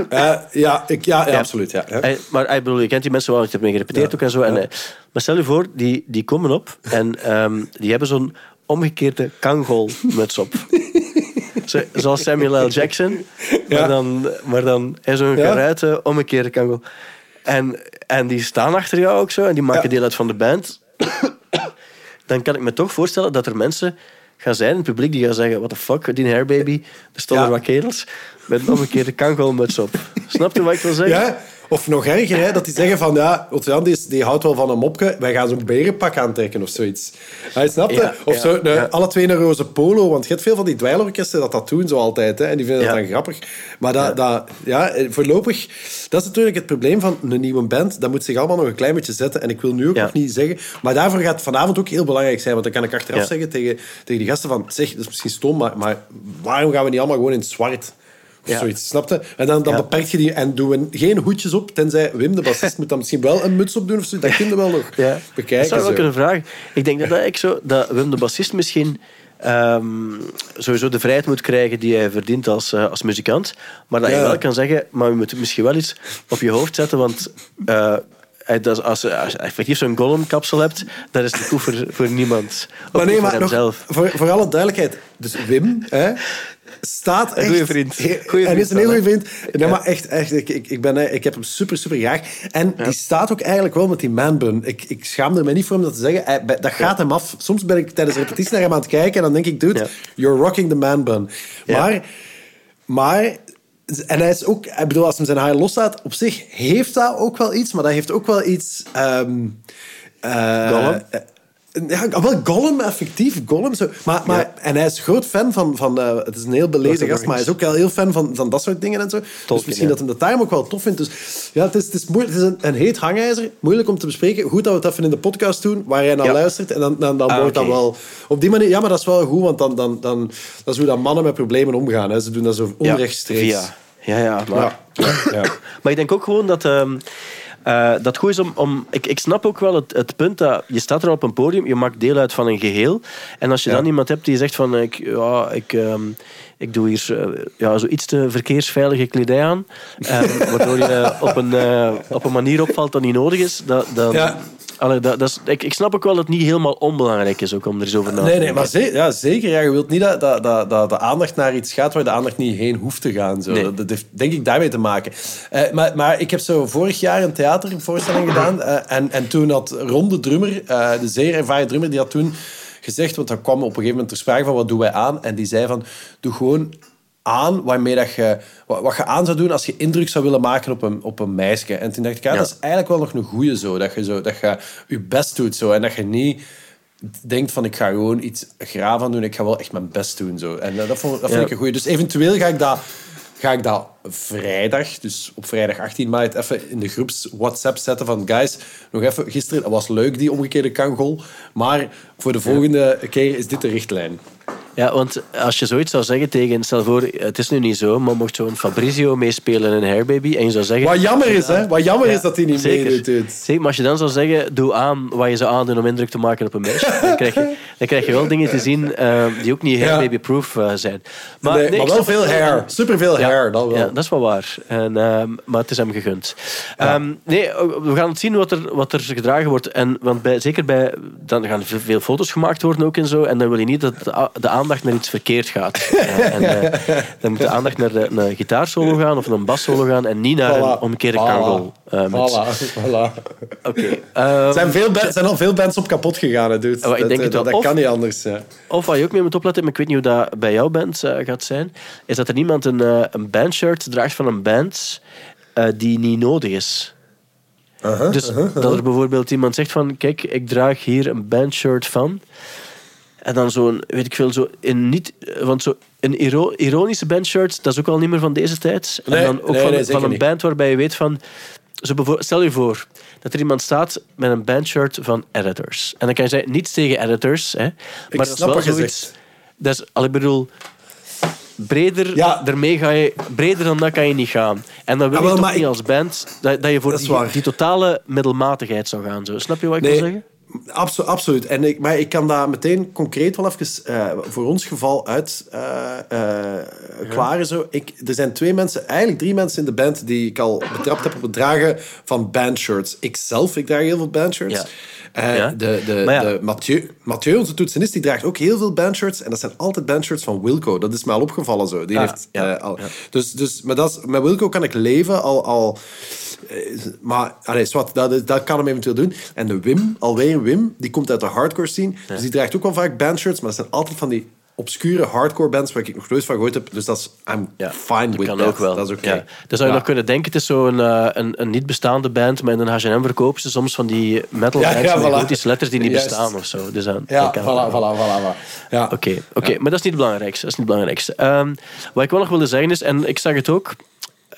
Eh, ja, ik, ja, ja, absoluut. Ja. Hij- maar ik bedoel, je kent die mensen wel, ik heb mee gerepeteerd ook en zo. En, eh, maar stel je voor, die, die komen op en ehm, die hebben zo'n omgekeerde kangolmuts op. (laughs) Zo, zoals Samuel L. Jackson, maar dan, maar dan hè, zo'n geruite omgekeerde kangol. En, en die staan achter jou ook zo en die maken deel uit van de band. (coughs) dan kan ik me toch voorstellen dat er mensen gaan zijn het publiek die gaan zeggen: What the fuck, die hairbaby. Er stonden Ja. wat kerels met een omgekeerde kangolmuts op. Snap je wat ik wil zeggen? Ja, of nog erger, hè, dat die zeggen van ja, Otto-Jan die, die houdt wel van een mopje, wij gaan zo'n berenpak aantrekken of zoiets. Hij snapt Ja, Of ja, zo, ja. alle twee een roze polo, want je hebt veel van die dweilorkesten dat dat doen zo altijd, hè, en die vinden dat dan grappig. Maar dat, dat, ja, eh, voorlopig, dat is natuurlijk het probleem van een nieuwe band, dat moet zich allemaal nog een klein beetje zetten, en ik wil nu ook nog niet zeggen, maar daarvoor gaat vanavond ook heel belangrijk zijn, want dan kan ik achteraf zeggen tegen, tegen die gasten van, zeg, dat is misschien stom, maar, maar waarom gaan we niet allemaal gewoon in het zwart? Ja. zoiets, snapte? En dan, dan Ja. beperk je die en doen we geen hoedjes op, tenzij Wim, de bassist, moet dan misschien wel een muts op doen of zo. Dat kun je wel nog Ja. bekijken. Dat zou wel kunnen vragen. Ik denk dat, dat, ik zo, dat Wim de bassist misschien ehm, sowieso de vrijheid moet krijgen die hij verdient als, eh, als muzikant. Maar dat je wel kan zeggen, maar je moet misschien wel iets op je hoofd zetten, want... eh, als, als je effectief zo'n Gollum-kapsel hebt, dat is niet goed voor, voor niemand. Ook Maar nee, niet maar voor nog, voor, voor alle duidelijkheid. Dus Wim hè, staat echt... goeie vriend. Goeie Hij vriend is een heel goede vriend. Nee, maar echt, echt ik, ik, ben, ik heb hem super, super graag. En die staat ook eigenlijk wel met die manbun. Ik, ik schaamde me niet voor hem dat te zeggen. Dat gaat hem af. Soms ben ik tijdens de repetitie naar hem aan het kijken en dan denk ik, dude, you're rocking the manbun. Maar... Maar... En hij is ook... Ik bedoel, als hem zijn haar loslaat, op zich heeft dat ook wel iets, maar dat heeft ook wel iets... eh, ja, wel Gollum, effectief. Gollum, zo. Maar, maar, Ja. En hij is groot fan van... van eh, het is een heel belezen gast, maar hij is ook wel heel fan van, van dat soort dingen en zo. dus misschien ja. dat hij dat daarom ook wel tof vindt. Dus ja, het is, het is, moeilijk, het is een, een heet hangijzer. Moeilijk om te bespreken. Goed dat we het even in de podcast doen, waar jij naar Ja. luistert. En dan, dan, dan Ah, wordt dat wel... Op die manier... Ja, maar dat is wel goed, want dan, dan, dan, dat is hoe dat mannen met problemen omgaan. Hè. Ze doen dat zo onrechtstreeks. via- Ja, ja, maar... (coughs) Maar ik denk ook gewoon dat, ehm, eh, dat goed is om... om ik, ik snap ook wel het, het punt dat je staat er op een podium, je maakt deel uit van een geheel. En als je Ja. dan iemand hebt die zegt van... Ik, ja, ik, ehm, ik doe hier eh, ja, zo iets te verkeersveilige kledij aan, ehm, waardoor je op een, eh, op een manier opvalt dat niet nodig is, dat, dan... Ja. Allee, dat, dat is, ik, ik snap ook wel dat het niet helemaal onbelangrijk is ook om er eens over na te Nee, nee, denken. maar ze- ja, zeker. Ja, je wilt niet dat, dat, dat, dat de aandacht naar iets gaat waar de aandacht niet heen hoeft te gaan. Zo. Nee. Dat, dat heeft denk ik daarmee te maken. Eh, maar, maar ik heb zo vorig jaar een theatervoorstelling (coughs) gedaan. eh, en, en toen had Ron de drummer, eh, de zeer ervaren drummer, die had toen gezegd, want dat kwam op een gegeven moment ter sprake van wat doen wij aan. En die zei van, doe gewoon aan waarmee dat je, wat, je aan zou doen als je indruk zou willen maken op een, op een meisje. En toen dacht ik, ja, Ja. dat is eigenlijk wel nog een goeie zo. Dat je, zo, dat je je best doet zo. En dat je niet denkt van ik ga gewoon iets graaf aan doen. Ik ga wel echt mijn best doen. Zo. En eh, dat, vond, dat vind Ja. ik een goeie. Dus eventueel ga ik dat, ga ik dat vrijdag, dus op vrijdag 18 maart, even in de groeps WhatsApp zetten van guys, nog even gisteren, dat was leuk die omgekeerde kangol, maar voor de volgende keer is dit de richtlijn. Ja, want als je zoiets zou zeggen tegen... Stel voor, het is nu niet zo, maar mocht zo'n Fabrizio meespelen in Hairbaby en je zou zeggen... Wat jammer is, hè? Wat jammer is dat hij niet Zeker. meedoet. Zeker, maar als je dan zou zeggen, doe aan wat je zou aandoen om indruk te maken op een meisje, dan krijg je, dan krijg je wel dingen te zien eh, die ook niet Ja. hair baby-proof eh, zijn. Maar, nee, maar ik wel veel hair. Superveel Ja. hair, dat wel. Ja, dat is wel waar. En, ehm, maar het is hem gegund. Ehm, nee, we gaan het zien wat er, wat er gedragen wordt. En, want bij, zeker bij... Dan gaan veel foto's gemaakt worden ook en zo. En dan wil je niet dat de, de aandacht naar iets verkeerd gaat. Ja, (laughs) en, eh, dan moet de aandacht naar de, een gitaarsolo gaan of een bassolo gaan en niet naar een omgekeerde Voilà. eh, met- Voilà, voilà. Oké. ehm, Er zijn, veel ba- zijn al veel bands op kapot gegaan, hè, dude. Oh, ik dat, denk het dat, wel. dat Of- kan niet anders. Ja. Of wat je ook mee moet opletten, maar ik weet niet hoe dat bij jouw band eh, gaat zijn, is dat er niemand een, eh, een bandshirt draagt van een band eh, die niet nodig is. Uh-huh, dus dat er bijvoorbeeld iemand zegt van, kijk, ik draag hier een bandshirt van. En dan zo'n, weet ik veel, zo in niet, want zo een iro- ironische bandshirt, dat is ook al niet meer van deze tijd. Nee, en dan ook nee, van, nee, van een band waarbij je weet van, zo stel je voor dat er iemand staat met een bandshirt van editors. En dan kan je zeggen, niets tegen editors, hè, maar dat is wel zoiets. Dat is, al ik bedoel, breder, Ja. daarmee ga je, breder dan dat kan je niet gaan. En dan wil Ah, je toch niet ik- als band dat, dat je voor die, die totale middelmatigheid zou gaan. Zo. Snap je wat ik wil zeggen? Abso- absoluut. En ik, maar ik kan dat meteen concreet wel even eh, voor ons geval uit eh, klaren. Zo. Ik, er zijn twee mensen, eigenlijk drie mensen in de band die ik al betrapt heb op het dragen van bandshirts. Ikzelf, ik draag heel veel bandshirts. Ja. Ja. De, de, ja. de Mathieu, Mathieu, onze toetsenist, die draagt ook heel veel bandshirts. En dat zijn altijd bandshirts van Wilco. Dat is mij al opgevallen zo. Die Ah, heeft, al, Dus, dus maar dat is, met Wilco kan ik leven al... al maar allee, zwart, dat, dat kan hem eventueel doen. En de Wim, alweer Wim, die komt uit de hardcore scene. Dus die draagt ook wel vaak bandshirts, maar dat zijn altijd van die obscure hardcore bands waar ik nog nooit van gehoord heb. Dus dat is... I'm Ja, fine dat with kan that. ook wel. Dat is oké. Ja. Dan zou je Ja. nog kunnen denken, het is zo'n eh, een, een niet bestaande band, maar in een H&M verkopen ze soms van die metal Ja, bands ja, met voilà. letters die niet Juist. bestaan of zo. Dus dan, Ja, kan het voilà, voilà, voilà, voilà. Ja. Oké, oké, maar dat is niet het belangrijkste. Dat is niet het belangrijkste. Ehm, wat ik wel nog wilde zeggen is, en ik zag het ook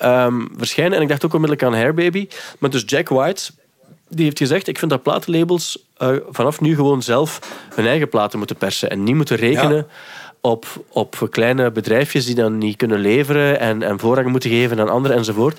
ehm, verschijnen, en ik dacht ook onmiddellijk aan Hair Baby, maar dus Jack White, die heeft gezegd, ik vind dat platenlabels eh, vanaf nu gewoon zelf hun eigen platen moeten persen en niet moeten rekenen. Op, op kleine bedrijfjes die dan niet kunnen leveren en, en voorrang moeten geven aan anderen enzovoort.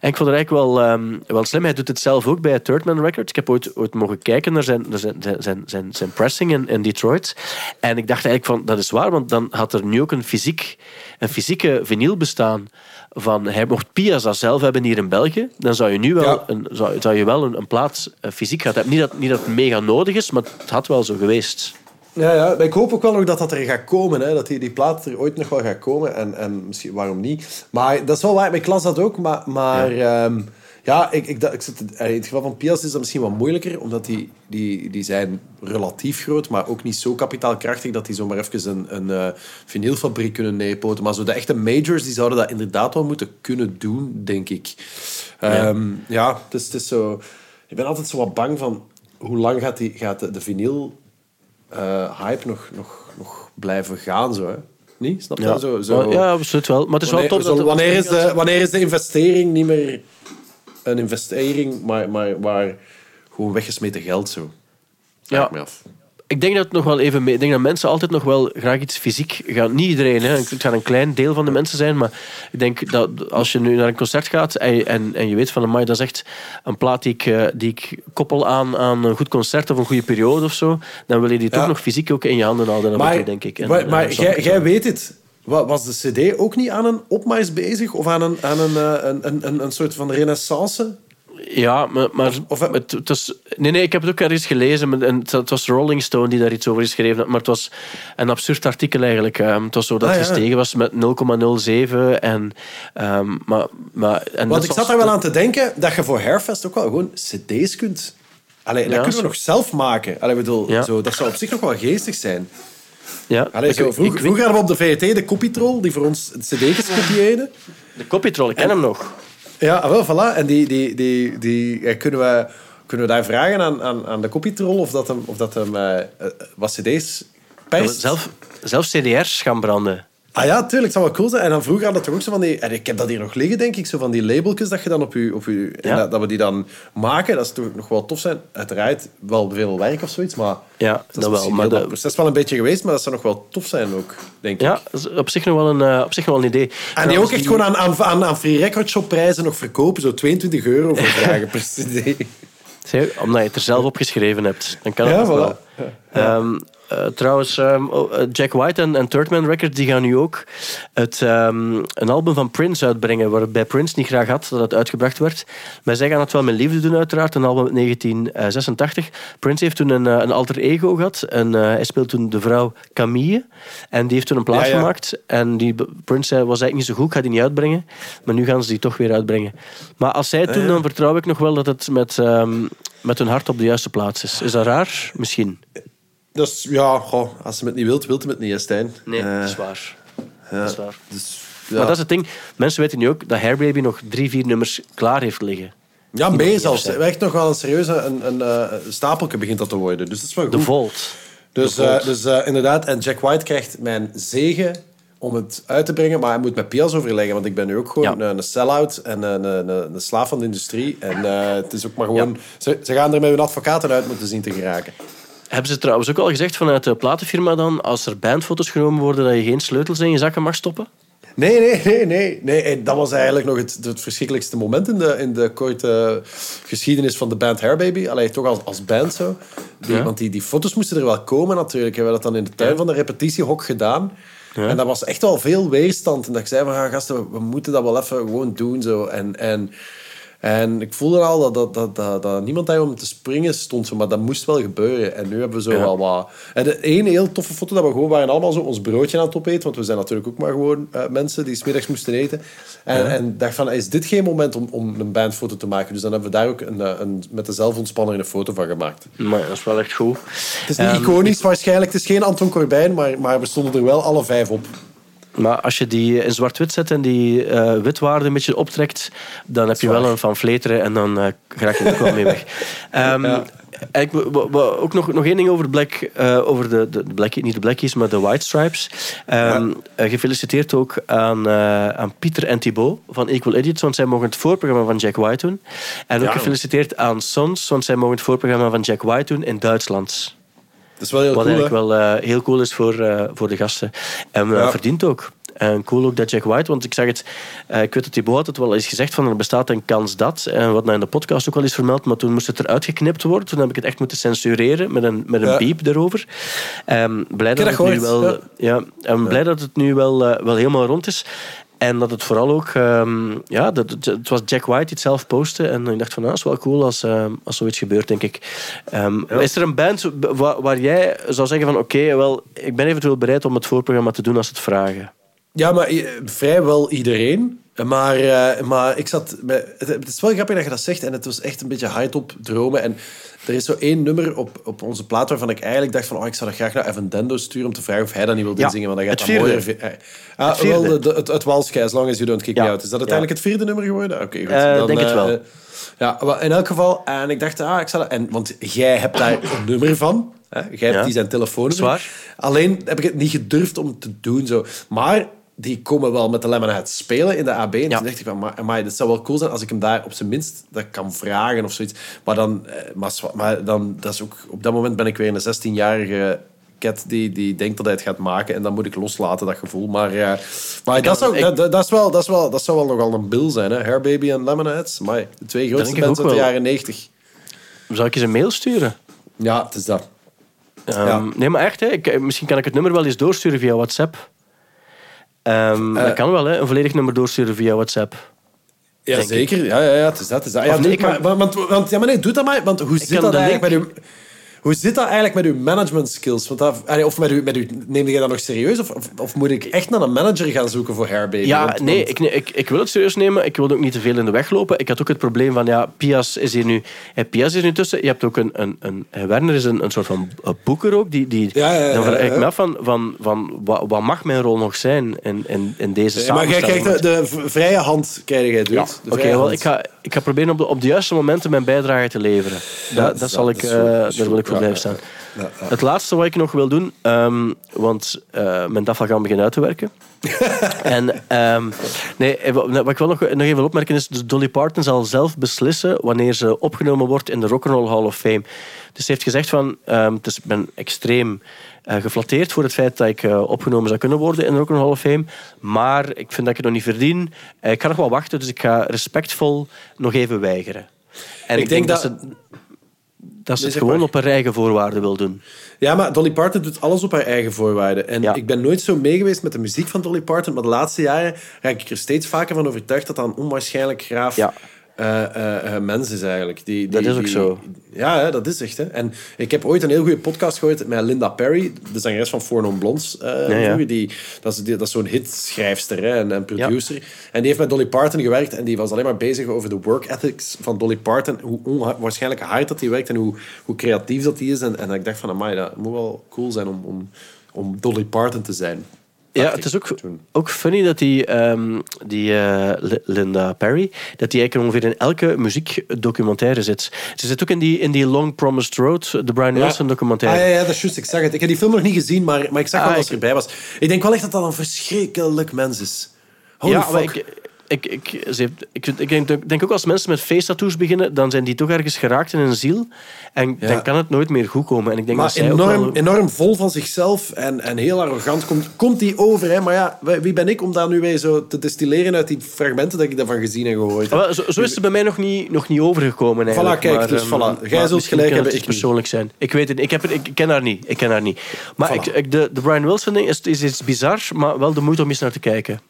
En ik vond het eigenlijk wel, ehm, wel slim. Hij doet het zelf ook bij Third Man Records. Ik heb ooit, ooit mogen kijken naar zijn, naar zijn, zijn, zijn, pressing in, in Detroit. En ik dacht eigenlijk van, dat is waar, want dan had er nu ook een, fysiek, een fysieke vinyl bestaan van, hij mocht Piazza zelf hebben hier in België, dan zou je nu wel, Ja. een, zou, zou je wel een, een plaat eh, fysiek gehad hebben. Niet dat, niet dat het mega nodig is, maar het had wel zo geweest. Ja, ja, maar ik hoop ook wel nog dat dat er gaat komen. Hè? Dat die, die plaat er ooit nog wel gaat komen. En, en misschien, waarom niet? Maar dat is wel waar. Ik las dat ook. Maar, maar ja, ja ik, ik, dat- ik zit, in het geval van Pias is dat misschien wat moeilijker. Omdat die, die, die zijn relatief groot. Maar ook niet zo kapitaalkrachtig dat die zomaar even een, een eh, vinylfabriek kunnen neerpoten. Maar zo de echte majors die zouden dat inderdaad wel moeten kunnen doen, denk ik. Ja, ja het, is, het is zo... Ik ben altijd zo wat bang van... Hoe lang gaat, die, gaat de, de vinyl eh, hype nog, nog, nog blijven gaan. Zo, hè? Niet? Snap je? Ja, Zo, zo. Ja absoluut wel. Maar het is wel wanneer, tof dat... zo- wanneer, is de, wanneer is de investering niet meer een investering, maar, maar waar gewoon weggesmeten geld zo? Vraag Ja. me af. Ik denk dat het nog wel even mee. Ik denk dat mensen altijd nog wel graag iets fysiek gaan. Niet iedereen, hè. Het gaat een klein deel van de mensen zijn. Maar ik denk dat als je nu naar een concert gaat en, je- en, en je weet van amai, dat is echt een plaat die ik, eh, die ik koppel aan, aan een goed concert of een goede periode of zo, dan wil je die Ja. toch nog fysiek ook in je handen houden. en Maar, denk ik. En, maar, eh, maar jij, weet het. Wa- Was de CD ook niet aan een opmars bezig? Of aan een, aan een, eh, een, een, een, een soort van renaissance? Ja, maar, maar Of- of- het, het was, nee, nee, ik heb het ook ergens gelezen. En het, was Rolling Stone die daar iets over geschreven had. Maar het was een absurd artikel eigenlijk. Ehm, het was zo dat Ah, het ja. gestegen was met 0,07. En, ehm, maar, maar, en Want ik zat daar wel aan te denken dat je voor Hairfest ook wel gewoon cd's kunt... Allee, dat Ja, kunnen we zo- nog zelf maken. Allee, bedoel, Ja. zo, dat zou op zich nog wel geestig zijn. Ja, Allee, zo, ik- vroeger, ik- vroeger hadden we op de VRT de copytroll, die voor ons cd's kopieerde. De copytroll, ik ken hem nog. Ja, ah, wel, voilà. En die, die, die, die, eh, kunnen, we, kunnen we daar vragen aan, aan, aan de copytroll of dat hem, of dat hem eh, eh, wat cd's perst? Zelf, zelf CDR's gaan branden. Ah ja, tuurlijk, het zou wel cool zijn. En dan vroeger hadden we toch ook zo van die... En ik heb dat hier nog liggen, denk ik. Zo van die labeltjes dat je dan op je... Op je Ja. dat, dat we die dan maken. Dat is toch nog wel tof zijn. Uiteraard wel veel werk of zoiets, maar... Ja, dat is dat wel. Maar dat proces wel een beetje geweest, maar dat zou nog wel tof zijn ook, denk ik. Ja, dat op zich nog wel een, eh, op zich nog wel een idee. En die ook echt gewoon aan, aan, aan, aan free record shop prijzen nog verkopen. Zo 22 euro voor (laughs) vragen per cd. Omdat je het er zelf op geschreven hebt. Dan kan Ja, voilà. wel. Ehm, eh, trouwens, ehm, oh, eh, Jack White en, en Third Man Records die gaan nu ook het, ehm, een album van Prince uitbrengen, waarbij Prince niet graag had dat het uitgebracht werd. Maar zij gaan het wel met liefde doen, uiteraard. Een album uit 1986. Prince heeft toen een, eh, een alter ego gehad. En hij speelde toen de vrouw Camille. En die heeft toen een plaat Ja, ja. gemaakt. En die Prince zei, was eigenlijk niet zo goed, ik ga die niet uitbrengen. Maar nu gaan ze die toch weer uitbrengen. Maar als zij het doen, dan vertrouw ik nog wel dat het met, ehm, met hun hart op de juiste plaats is. Is dat raar? Misschien. Dus ja, goh, als ze het niet wilt, wilt ze het niet, hè, Stijn. Nee, Eh, dat is waar. ja, Dat is waar. Dus, ja. Maar dat is het ding. Mensen weten nu ook dat Hairbaby nog drie, vier nummers klaar heeft liggen. ja, nog zelfs. Echt nog wel een serieuze een, een, eh, stapelke begint dat te worden. Dus dat is wel De goed. Volt. Dus, De Volt. eh, dus eh, inderdaad, en Jack White krijgt mijn zegen om het uit te brengen, maar hij moet met Pias overleggen, want ik ben nu ook gewoon Ja. een, een sell-out en een, een, een, een slaaf van de industrie. En eh, het is ook maar gewoon... Ze, ze gaan er met hun advocaten uit moeten zien te geraken. Hebben ze trouwens ook al gezegd vanuit de platenfirma dan, als er bandfoto's genomen worden, dat je geen sleutels in je zakken mag stoppen? Nee, nee, nee, nee. nee dat was eigenlijk nog het, het verschrikkelijkste moment in de, in de korte geschiedenis van de band Hairbaby. Alleen toch als, als band zo. Die, Ja. Want die, die foto's moesten er wel komen natuurlijk. We hebben dat dan in de tuin van de repetitiehok gedaan. Ja. En dat was echt wel veel weerstand. En dat ik zei van, ja, gasten, we, we moeten dat wel even gewoon doen. Zo. En, en, en ik voelde al dat, dat, dat, dat, dat niemand daar om te springen stond. Zo, maar dat moest wel gebeuren. En nu hebben we zo Ja. wel wat... En de ene heel toffe foto dat we gewoon waren allemaal zo ons broodje aan het opeten. Want we zijn natuurlijk ook maar gewoon eh, mensen die smiddags moesten eten. En, en dacht van, is dit geen moment om, om een bandfoto te maken? Dus dan hebben we daar ook een, een, met de zelfontspanner een foto van gemaakt. Maar ja, dat is wel echt goed. Het is niet Ehm, iconisch waarschijnlijk. Het is geen Anton Corbijn, maar, maar we stonden er wel alle vijf op. Maar als je die in zwart-wit zet en die eh, witwaarde een beetje optrekt, dan heb je Zwaar. wel een van vleteren en dan eh raak je er ook wel mee weg. (laughs) Ehm, Ja. Ik, w- ook nog, nog één ding over, Black, eh, over de, de, niet de Blackies, maar de White Stripes. Ehm, eh, gefeliciteerd ook aan, eh, aan Pieter en Thibaut van Equal Idiots, want zij mogen het voorprogramma van Jack White doen. En ook Ja. gefeliciteerd aan Sons, want zij mogen het voorprogramma van Jack White doen in Duitsland. Dat is wel heel Wat cool, eigenlijk wel eh, heel cool is voor, eh, voor de gasten. En eh, Ja. verdient ook. En cool ook dat Jack White, want ik zeg het, ik weet dat Thibaut had het wel eens gezegd van er bestaat een kans dat, en wat nou in de podcast ook wel is vermeld, maar toen moest het eruit geknipt worden. Toen heb ik het echt moeten censureren met een, met een Ja. piep erover. Ehm, blij dat, dat het nu wel, ja. en blij dat het nu wel, wel helemaal rond is. En dat het vooral ook, ehm, ja, dat, het, was Jack White die het zelf postte. En ik dacht van, nou, dat is wel cool als, ehm, als zoiets gebeurt, denk ik. Ehm, Is er een band waar, waar jij zou zeggen van, oké, wel, ik ben eventueel bereid om het voorprogramma te doen als ze het vragen? Ja, maar eh, vrijwel iedereen. Maar, eh, maar ik zat... Bij, het, het is wel grappig dat je dat zegt. En het was echt een beetje high op dromen. En er is zo één nummer op, op onze plaat waarvan ik eigenlijk dacht van... Oh, ik zou dat graag naar Evan Dendo sturen om te vragen of hij dat niet wil Ja, inzingen. Want dan gaat het dat vierde. mooier... eh, Ah, Het vierde. wel, de, het, het As Long As You Don't Kick Me Ja. Out. Is dat uiteindelijk het vierde nummer geworden? Oké, goed. Eh, denk het wel. ja, in elk geval... En ik dacht, ah, ik zal... dat- En, want jij hebt daar een nummer van. Hè? Jij hebt Ja. die zijn telefoonnummer. Zwaar. Alleen heb ik het niet gedurfd om te doen. Zo. Maar die komen wel met de Lemonhead spelen in de AB. En Ja. toen dacht ik van, maar, dat zou wel cool zijn als ik hem daar op zijn minst dat kan vragen of zoiets. Maar dan, eh, maar, maar dan, dat is ook, op dat moment ben ik weer een 16-jarige cat die, die denkt dat hij het gaat maken. En dan moet ik loslaten, dat gevoel. Maar, eh, maar dat, zou, ik- dat, dat, is wel, dat, is wel, dat zou wel nogal een bill zijn. Hè? Hair Baby en Lemonheads. Maar de twee grootste bands uit de jaren 90. Zou ik eens een mail sturen? Ja, het is dat. Ehm, Ja. Nee, maar echt, hè, ik, misschien kan ik het nummer wel eens doorsturen via WhatsApp. Eh. dat kan wel, hè, een volledig nummer doorsturen via WhatsApp. Ja, zeker. Ja, ja, ja, het is dat. Het is dat. Ja, nee, kan- maar, want, want, ja, maar nee, doe dat maar. Want hoe zit dat eigenlijk link-. Hoe zit dat eigenlijk met uw management skills? Want dat, of met met uw, neem je dat nog serieus? Of, of, of moet ik echt naar een manager gaan zoeken voor Hairbaby? Ja, Want- nee, want- ik, ik, ik wil het serieus nemen. Ik wil ook niet te veel in de weg lopen. Ik had ook het probleem van, ja, Pias is hier nu, eh, Pias is nu tussen. Je hebt ook een, een, een eh, Werner is een, een soort van eh, boeker ook. Die, die, Ja, ja, ja, dan vraag ik me af van, van, van wat, wat mag mijn rol nog zijn in, in, in deze Ja, maar jij samenstelling? krijgt de, de vrije hand, krijg jij, De oké, wel, ik ga, ik ga proberen op de, op de juiste momenten mijn bijdrage te leveren. Dat dat zal ik, eh, dat is daar wil ik voor Blijven staan. Het laatste wat ik nog wil doen, ehm, want eh, mijn DAFA gaan beginnen uit te werken. (laughs) en ehm, nee, eh, wat ik wel nog, nog even wil opmerken is, dus Dolly Parton zal zelf beslissen wanneer ze opgenomen wordt in de Rock'n'Roll Hall of Fame. Dus ze heeft gezegd van, ehm, het is, ik ben extreem geflatteerd voor het feit dat ik opgenomen zou kunnen worden in de Rock'n'Roll Hall of Fame. Maar ik vind dat ik het nog niet verdien. Ik ga nog wel wachten, dus ik ga respectvol nog even weigeren. En Ik denk dat- ze... dat ze het gewoon op haar eigen voorwaarden wil doen. Ja, maar Dolly Parton doet alles op haar eigen voorwaarden. En Ja. ik ben nooit zo mee geweest met de muziek van Dolly Parton, maar de laatste jaren raak ik er steeds vaker van overtuigd dat dat een onwaarschijnlijk graaf Ja. Eh, mens is eigenlijk. Die, die, Dat is ook die- zo. Ja, hè, dat is echt. Hè. En ik heb ooit een heel goede podcast gehoord met Linda Perry, de zangeres van Four Non Blondes. Ja, ja. vroeger. Die, dat is, die, dat is zo'n hitschrijfster hè, en, en producer. En die heeft met Dolly Parton gewerkt en die was alleen maar bezig over de work ethics van Dolly Parton. Hoe onwaarschijnlijk hard dat die werkt en hoe, hoe creatief dat die is. En, en ik dacht van, amai, dat moet wel cool zijn om, om, om Dolly Parton te zijn. Ja, het is ook, ook funny dat die, ehm, die eh, Li- Linda Perry, dat die eigenlijk ongeveer in elke muziekdocumentaire zit. Ze zit ook in die, in die Long Promised Road, de Brian Wilson documentaire. Ah, ja, ja, dat is juist. Ik zag het. Ik heb die film nog niet gezien, maar, maar ik zag wel Ah, dat ze erbij was. Ik denk wel echt dat dat een verschrikkelijk mens is. Holy ja, maar ik, ik, ik, ze heeft- ik, ik denk, denk ook als mensen met face tattoos beginnen, dan zijn die toch ergens geraakt in hun ziel. En Ja. dan kan het nooit meer goed komen. En ik denk Maar dat zij enorm, wel- enorm vol van zichzelf en, en heel arrogant komt, komt die over. Hè? Maar ja, wie ben ik om daar nu weer zo te destilleren uit die fragmenten dat ik daarvan gezien en gehoord heb? Wel, zo, zo is het bij mij nog niet, nog niet overgekomen. Eigenlijk. Voilà, kijk, maar, dus ehm, voilà. Jij maar zult gelijk hebben, het ik niet. zijn. Ik weet het. Ik, heb het, ik ken haar niet. Ik ken haar niet. Maar Voilà. ik, de, de Brian Wilson ding is, is iets bizar, maar wel de moeite om eens naar te kijken.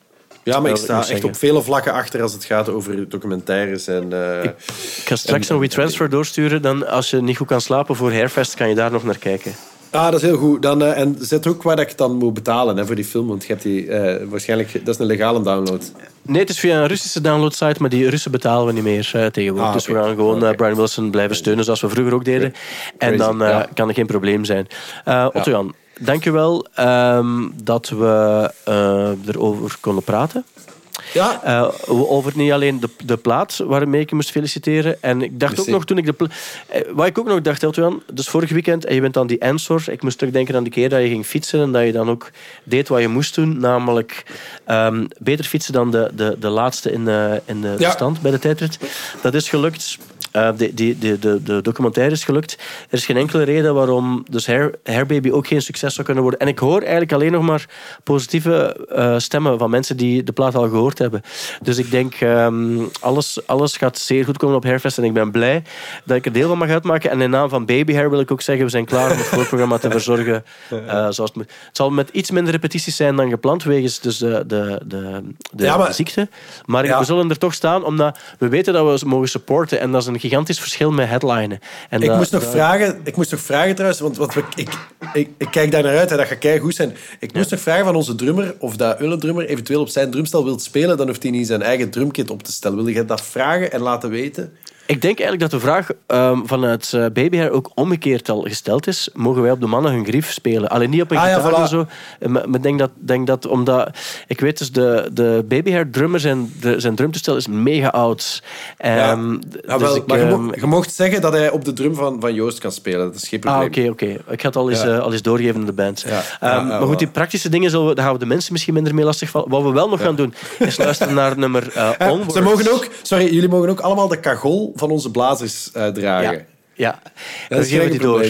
Ja, maar ik sta echt zeggen. op vele vlakken achter als het gaat over documentaires. En, eh, Ik ga straks een WeTransfer doorsturen. Dan, als je niet goed kan slapen voor Hairfest, kan je daar nog naar kijken. Ah, dat is heel goed. Dan, eh, en zet ook waar dat ik dan moet betalen hè, voor die film. Want je hebt die eh, waarschijnlijk... Dat is een legale download. Nee, het is via een Russische downloadsite, maar die Russen betalen we niet meer tegenwoordig. Ah, dus we gaan gewoon Brian Wilson blijven steunen zoals we vroeger ook deden. En dan eh, ja. kan er geen probleem zijn. Eh Otto-Jan, dankjewel um, dat we eh, erover konden praten. Ja, Eh, over niet alleen de, de plaat waarmee ik je moest feliciteren. En ik dacht ook nog toen ik de. eh, wat ik ook nog dacht, Eltwan, dus vorig weekend en je bent dan die Ensor. Ik moest terugdenken aan die keer dat je ging fietsen en dat je dan ook deed wat je moest doen. Namelijk ehm, beter fietsen dan de, de, de laatste in de, in de Ja. stand bij de tijdrit. Dat is gelukt. Eh, de, die, de, de, de documentaire is gelukt. Er is geen enkele reden waarom dus Hair, Baby ook geen succes zou kunnen worden. En ik hoor eigenlijk alleen nog maar positieve eh, stemmen van mensen die de plaat al gehoord hebben. Dus ik denk, ehm, alles, alles gaat zeer goed komen op Hairfest. En ik ben blij dat ik er deel van mag uitmaken. En in naam van Baby Hair wil ik ook zeggen, we zijn klaar om het voorprogramma te verzorgen (laughs) eh, zoals het moet. Het zal met iets minder repetities zijn dan gepland, wegens dus de, de, de, de Ja, maar- ziekte. Maar Ja. we zullen er toch staan, omdat we weten dat we mogen supporten. En dat is een gigantisch verschil met headlinen. En ik dat- moest, nog dat- vragen, ik moest nog vragen trouwens, want, ik, ik, ik kijk daar naar uit en dat gaat kei goed zijn. Ik moest nog vragen van onze drummer of dat Ulle drummer eventueel op zijn drumstel wilt spelen, dan hoeft hij niet zijn eigen drumkit op te stellen. Wil je dat vragen en laten weten? Ik denk eigenlijk dat de vraag ehm, vanuit eh, Hair ook omgekeerd al gesteld is. Mogen wij op de mannen hun grief spelen? Alleen niet op een Ah, ja, gitaar voilà. en zo. Eh, Maar maar ik denk dat, denk dat omdat... Ik weet dus, de, de Hair drummer, zijn, de, zijn drumtoestel is mega oud. Ehm, Ja, dus wel, ik, maar je, ehm, je mocht zeggen dat hij op de drum van, van Joost kan spelen. Dat is geen Ah, probleem. oké, oké. Ik ga het al eens, Ja. eh, al eens doorgeven aan de band. Ehm, Ja, ja, maar goed, die praktische dingen zullen we, daar gaan we de mensen misschien minder mee lastigvallen. Wat we wel nog gaan doen, is luisteren naar nummer Onwards. ze mogen ook, sorry, jullie mogen ook allemaal de kagol van onze blazers eh, dragen. Ja, ja. Dat is geen door.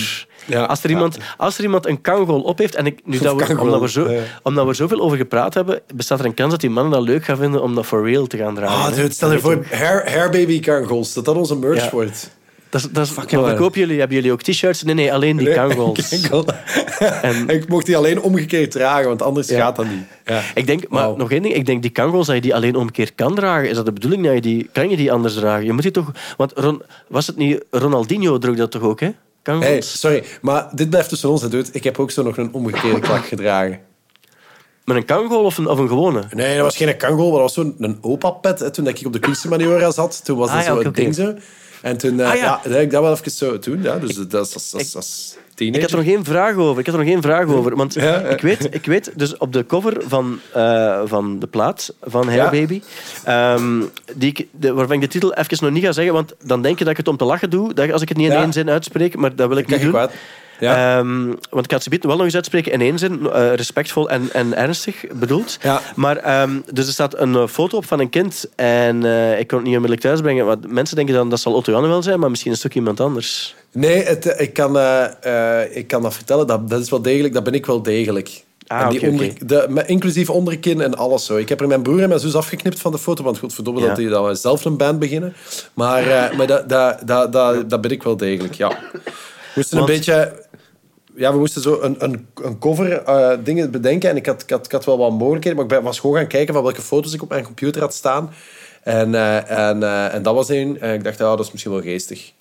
Ja. Als, er iemand, als er iemand een kangol op heeft, en ik, nu (laughs) dat we, omdat, we zo, ja. omdat we zoveel over gepraat hebben, bestaat er een kans dat die mannen dat leuk gaan vinden om dat for real te gaan dragen. Ah, stel je voor, hair, hair baby kangols, dat dat onze merch wordt. Dat dat jullie? Hebben jullie ook t-shirts? Nee, nee, alleen die kangols. (laughs) (laughs) En- ik mocht die alleen omgekeerd dragen, want anders Ja. gaat dat niet. Ja. Ik denk, maar nog één ding. Ik denk die kangols, dat je die alleen omgekeerd kan dragen. Is dat de bedoeling? Dat je die, kan je die anders dragen? Je moet die toch... Want Ron, was het niet... Ronaldinho droeg dat toch ook, hè? Kangols? Hey, sorry, maar dit blijft tussen ons, dude. Ik heb ook zo nog een omgekeerde klak (laughs) gedragen. Met een kangol of een, of een gewone? Nee, dat was geen kangol, maar dat was zo'n opa-pet. Toen dat ik op de kunstmaniora zat, toen was dat Ah, ja, zo een ding zo. En toen eh, Ah, ja. dat ik dat wel even zo toen. Ja, dus dat is als, als, als teenager. Ik had er nog geen vraag over. Ik had er nog geen vraag over. Want Ja, ja. Ik, weet, ik weet, dus op de cover van, eh, van de plaat van Hair Ja. Baby, ehm, die ik, de, waarvan ik de titel even nog niet ga zeggen, want dan denk je dat ik het om te lachen doe, dat, als ik het niet in één zin uitspreek, maar dat wil ik niet doen. kwaad. Ja. Ehm, want ik het ze wel nog eens uitspreken in één zin, eh, respectvol en, en ernstig bedoeld. Ja. Maar ehm, dus er staat een eh, foto op van een kind en eh, ik kon het niet onmiddellijk thuisbrengen. Want mensen denken dan dat zal Otto Janne wel zijn, maar misschien is het ook iemand anders. Nee, het, ik, kan, ik kan dat vertellen. Dat, dat is wel degelijk. Dat ben ik wel degelijk. Ah, en die onder. De, inclusief onderkin en alles zo. Ik heb er mijn broer en mijn zus afgeknipt van de foto, want godverdomme Ja. dat die dan zelf een band beginnen. Maar, maar dat, dat, dat, dat, dat ben ik wel degelijk, ja. We moesten Want- een beetje... Ja, we moesten zo een, een, een cover eh, dingen bedenken. En ik had, ik, had, ik had wel wat mogelijkheden, maar ik ben, was gewoon gaan kijken van welke foto's ik op mijn computer had staan. En, eh, en, eh, en dat was één. En ik dacht, dat is misschien wel geestig.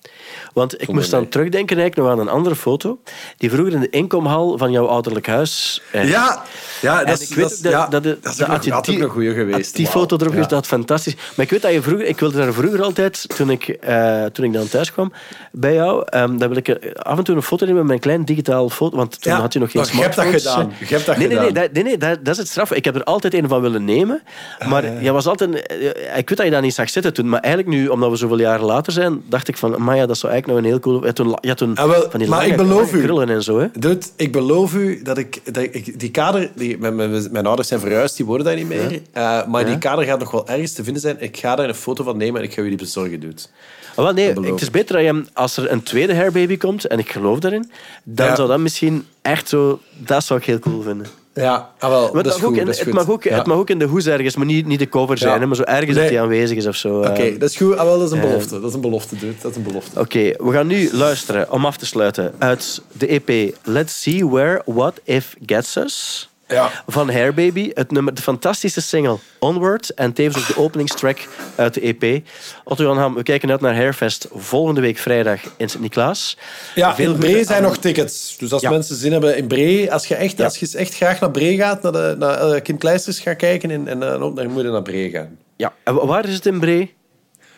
Want ik Zonder moest dan mij. terugdenken eigenlijk nog aan een andere foto. Die vroeger in de inkomhal van jouw ouderlijk huis... eh, Ja, ja En dat is, ik weet dat is- dat, ja, dat, de- dat is die- een goeie geweest. Die foto erop Ja. is dat fantastisch. Maar ik weet dat je vroeger, ik wilde daar vroeger altijd, toen ik, eh, toen ik dan thuis kwam bij jou, ehm dan wil ik eh, af en toe een foto nemen met mijn klein digitaal foto, want toen Ja, had je nog geen maar je hebt dat gedaan. Je hebt dat nee, nee, nee, gedaan. dat, nee, nee dat, dat is het straf. Ik heb er altijd een van willen nemen, maar jij was altijd, ik weet dat je dat niet zag zitten toen, maar eigenlijk nu, omdat we zoveel jaren later zijn, dacht ik van, maar ja, dat zou eigenlijk nog een heel cool... Ja, toen, Ah, wel, van die maar lange, ik beloof u. krullen en zo, hè. Dude, ik beloof u dat ik, dat ik die kader... Die, mijn, mijn, mijn ouders zijn verhuisd, die wonen daar niet meer. Eh, maar die kader gaat nog wel ergens te vinden zijn. Ik ga daar een foto van nemen en ik ga u die bezorgen, dude. Ah, wel, nee, het is beter dat je als er een tweede hairbaby komt, en ik geloof daarin, dan zou dat misschien echt zo... Dat zou ik heel cool vinden. Ja, ah, wel, Maar dat is mag ook goed. in- dat is het, goed. mag ook, Ja. het mag ook in de hoes ergens, maar niet, niet de cover zijn, Ja. hè, maar zo ergens Nee. dat hij aanwezig is of zo. Oké, eh. dat is goed. Ah, wel, dat is een belofte. Dat is een belofte, dude. Dat is een belofte. Oké, we gaan nu luisteren, om af te sluiten, uit de EP Let's See Where What If Gets Us. Ja. Van Hairbaby, het nummer, de fantastische single Onward en tevens ook de openingstrack uit de EP. Otto Jan Ham, we kijken uit naar Hairfest volgende week vrijdag in Sint-Niklaas. Ja, Veel in Bree zijn aan- nog tickets. Dus als Ja. mensen zin hebben in Bree, als je echt, Ja. als je echt graag naar Bree gaat, naar, de, naar eh, Kim Kleisters gaat kijken, en, en, eh, dan moet je naar Bree gaan. Ja, en wa- waar is het in Bree?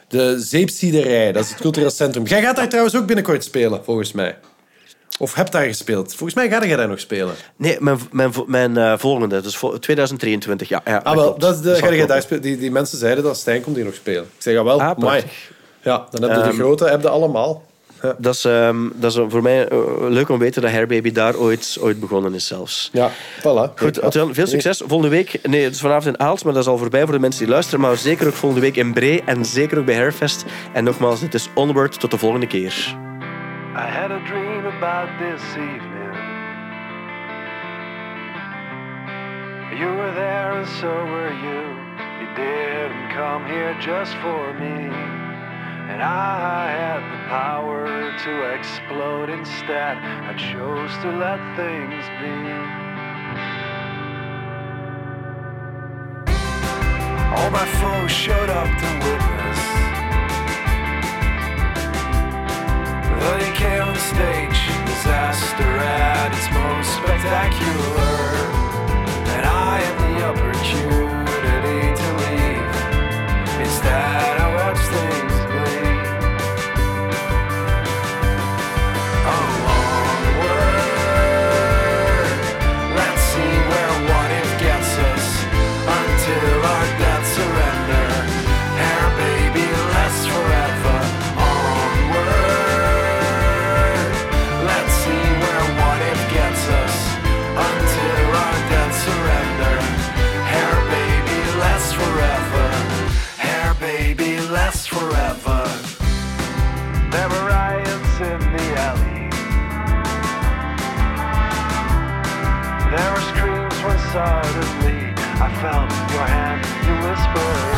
De Zeepsiederij, dat is het cultureel centrum. Jij gaat daar trouwens ook binnenkort spelen, volgens mij. Of hebt daar gespeeld. Volgens mij ga jij daar nog spelen. Nee, mijn, mijn, mijn eh, volgende, dus vol- 2023. Ja, ja Ah, wel, dat is de, Dat ga jij daar spelen. Die, die mensen zeiden dat Stijn komt hier nog spelen. Ik zeg, ja wel, Ah, mooi. prachtig. Ja, dan heb je de Ehm, grote, heb je allemaal. Ja, Dat is, ehm, dat is voor mij eh, leuk om te weten dat Hairbaby daar ooit, ooit begonnen is zelfs. ja voilà. Goed, Otto-Jan, veel succes. Volgende week, nee, het is vanavond in Aalst, maar dat is al voorbij voor de mensen die luisteren. Maar zeker ook volgende week in Bree en zeker ook bij Hairfest. En nogmaals, dit is Onward. Tot de volgende keer. I had a dream about this evening. You were there and so were you. You didn't come here just for me. And I had the power to explode instead. I chose to let things be. All my foes showed up to witness. They came on stage, disaster at its most spectacular. You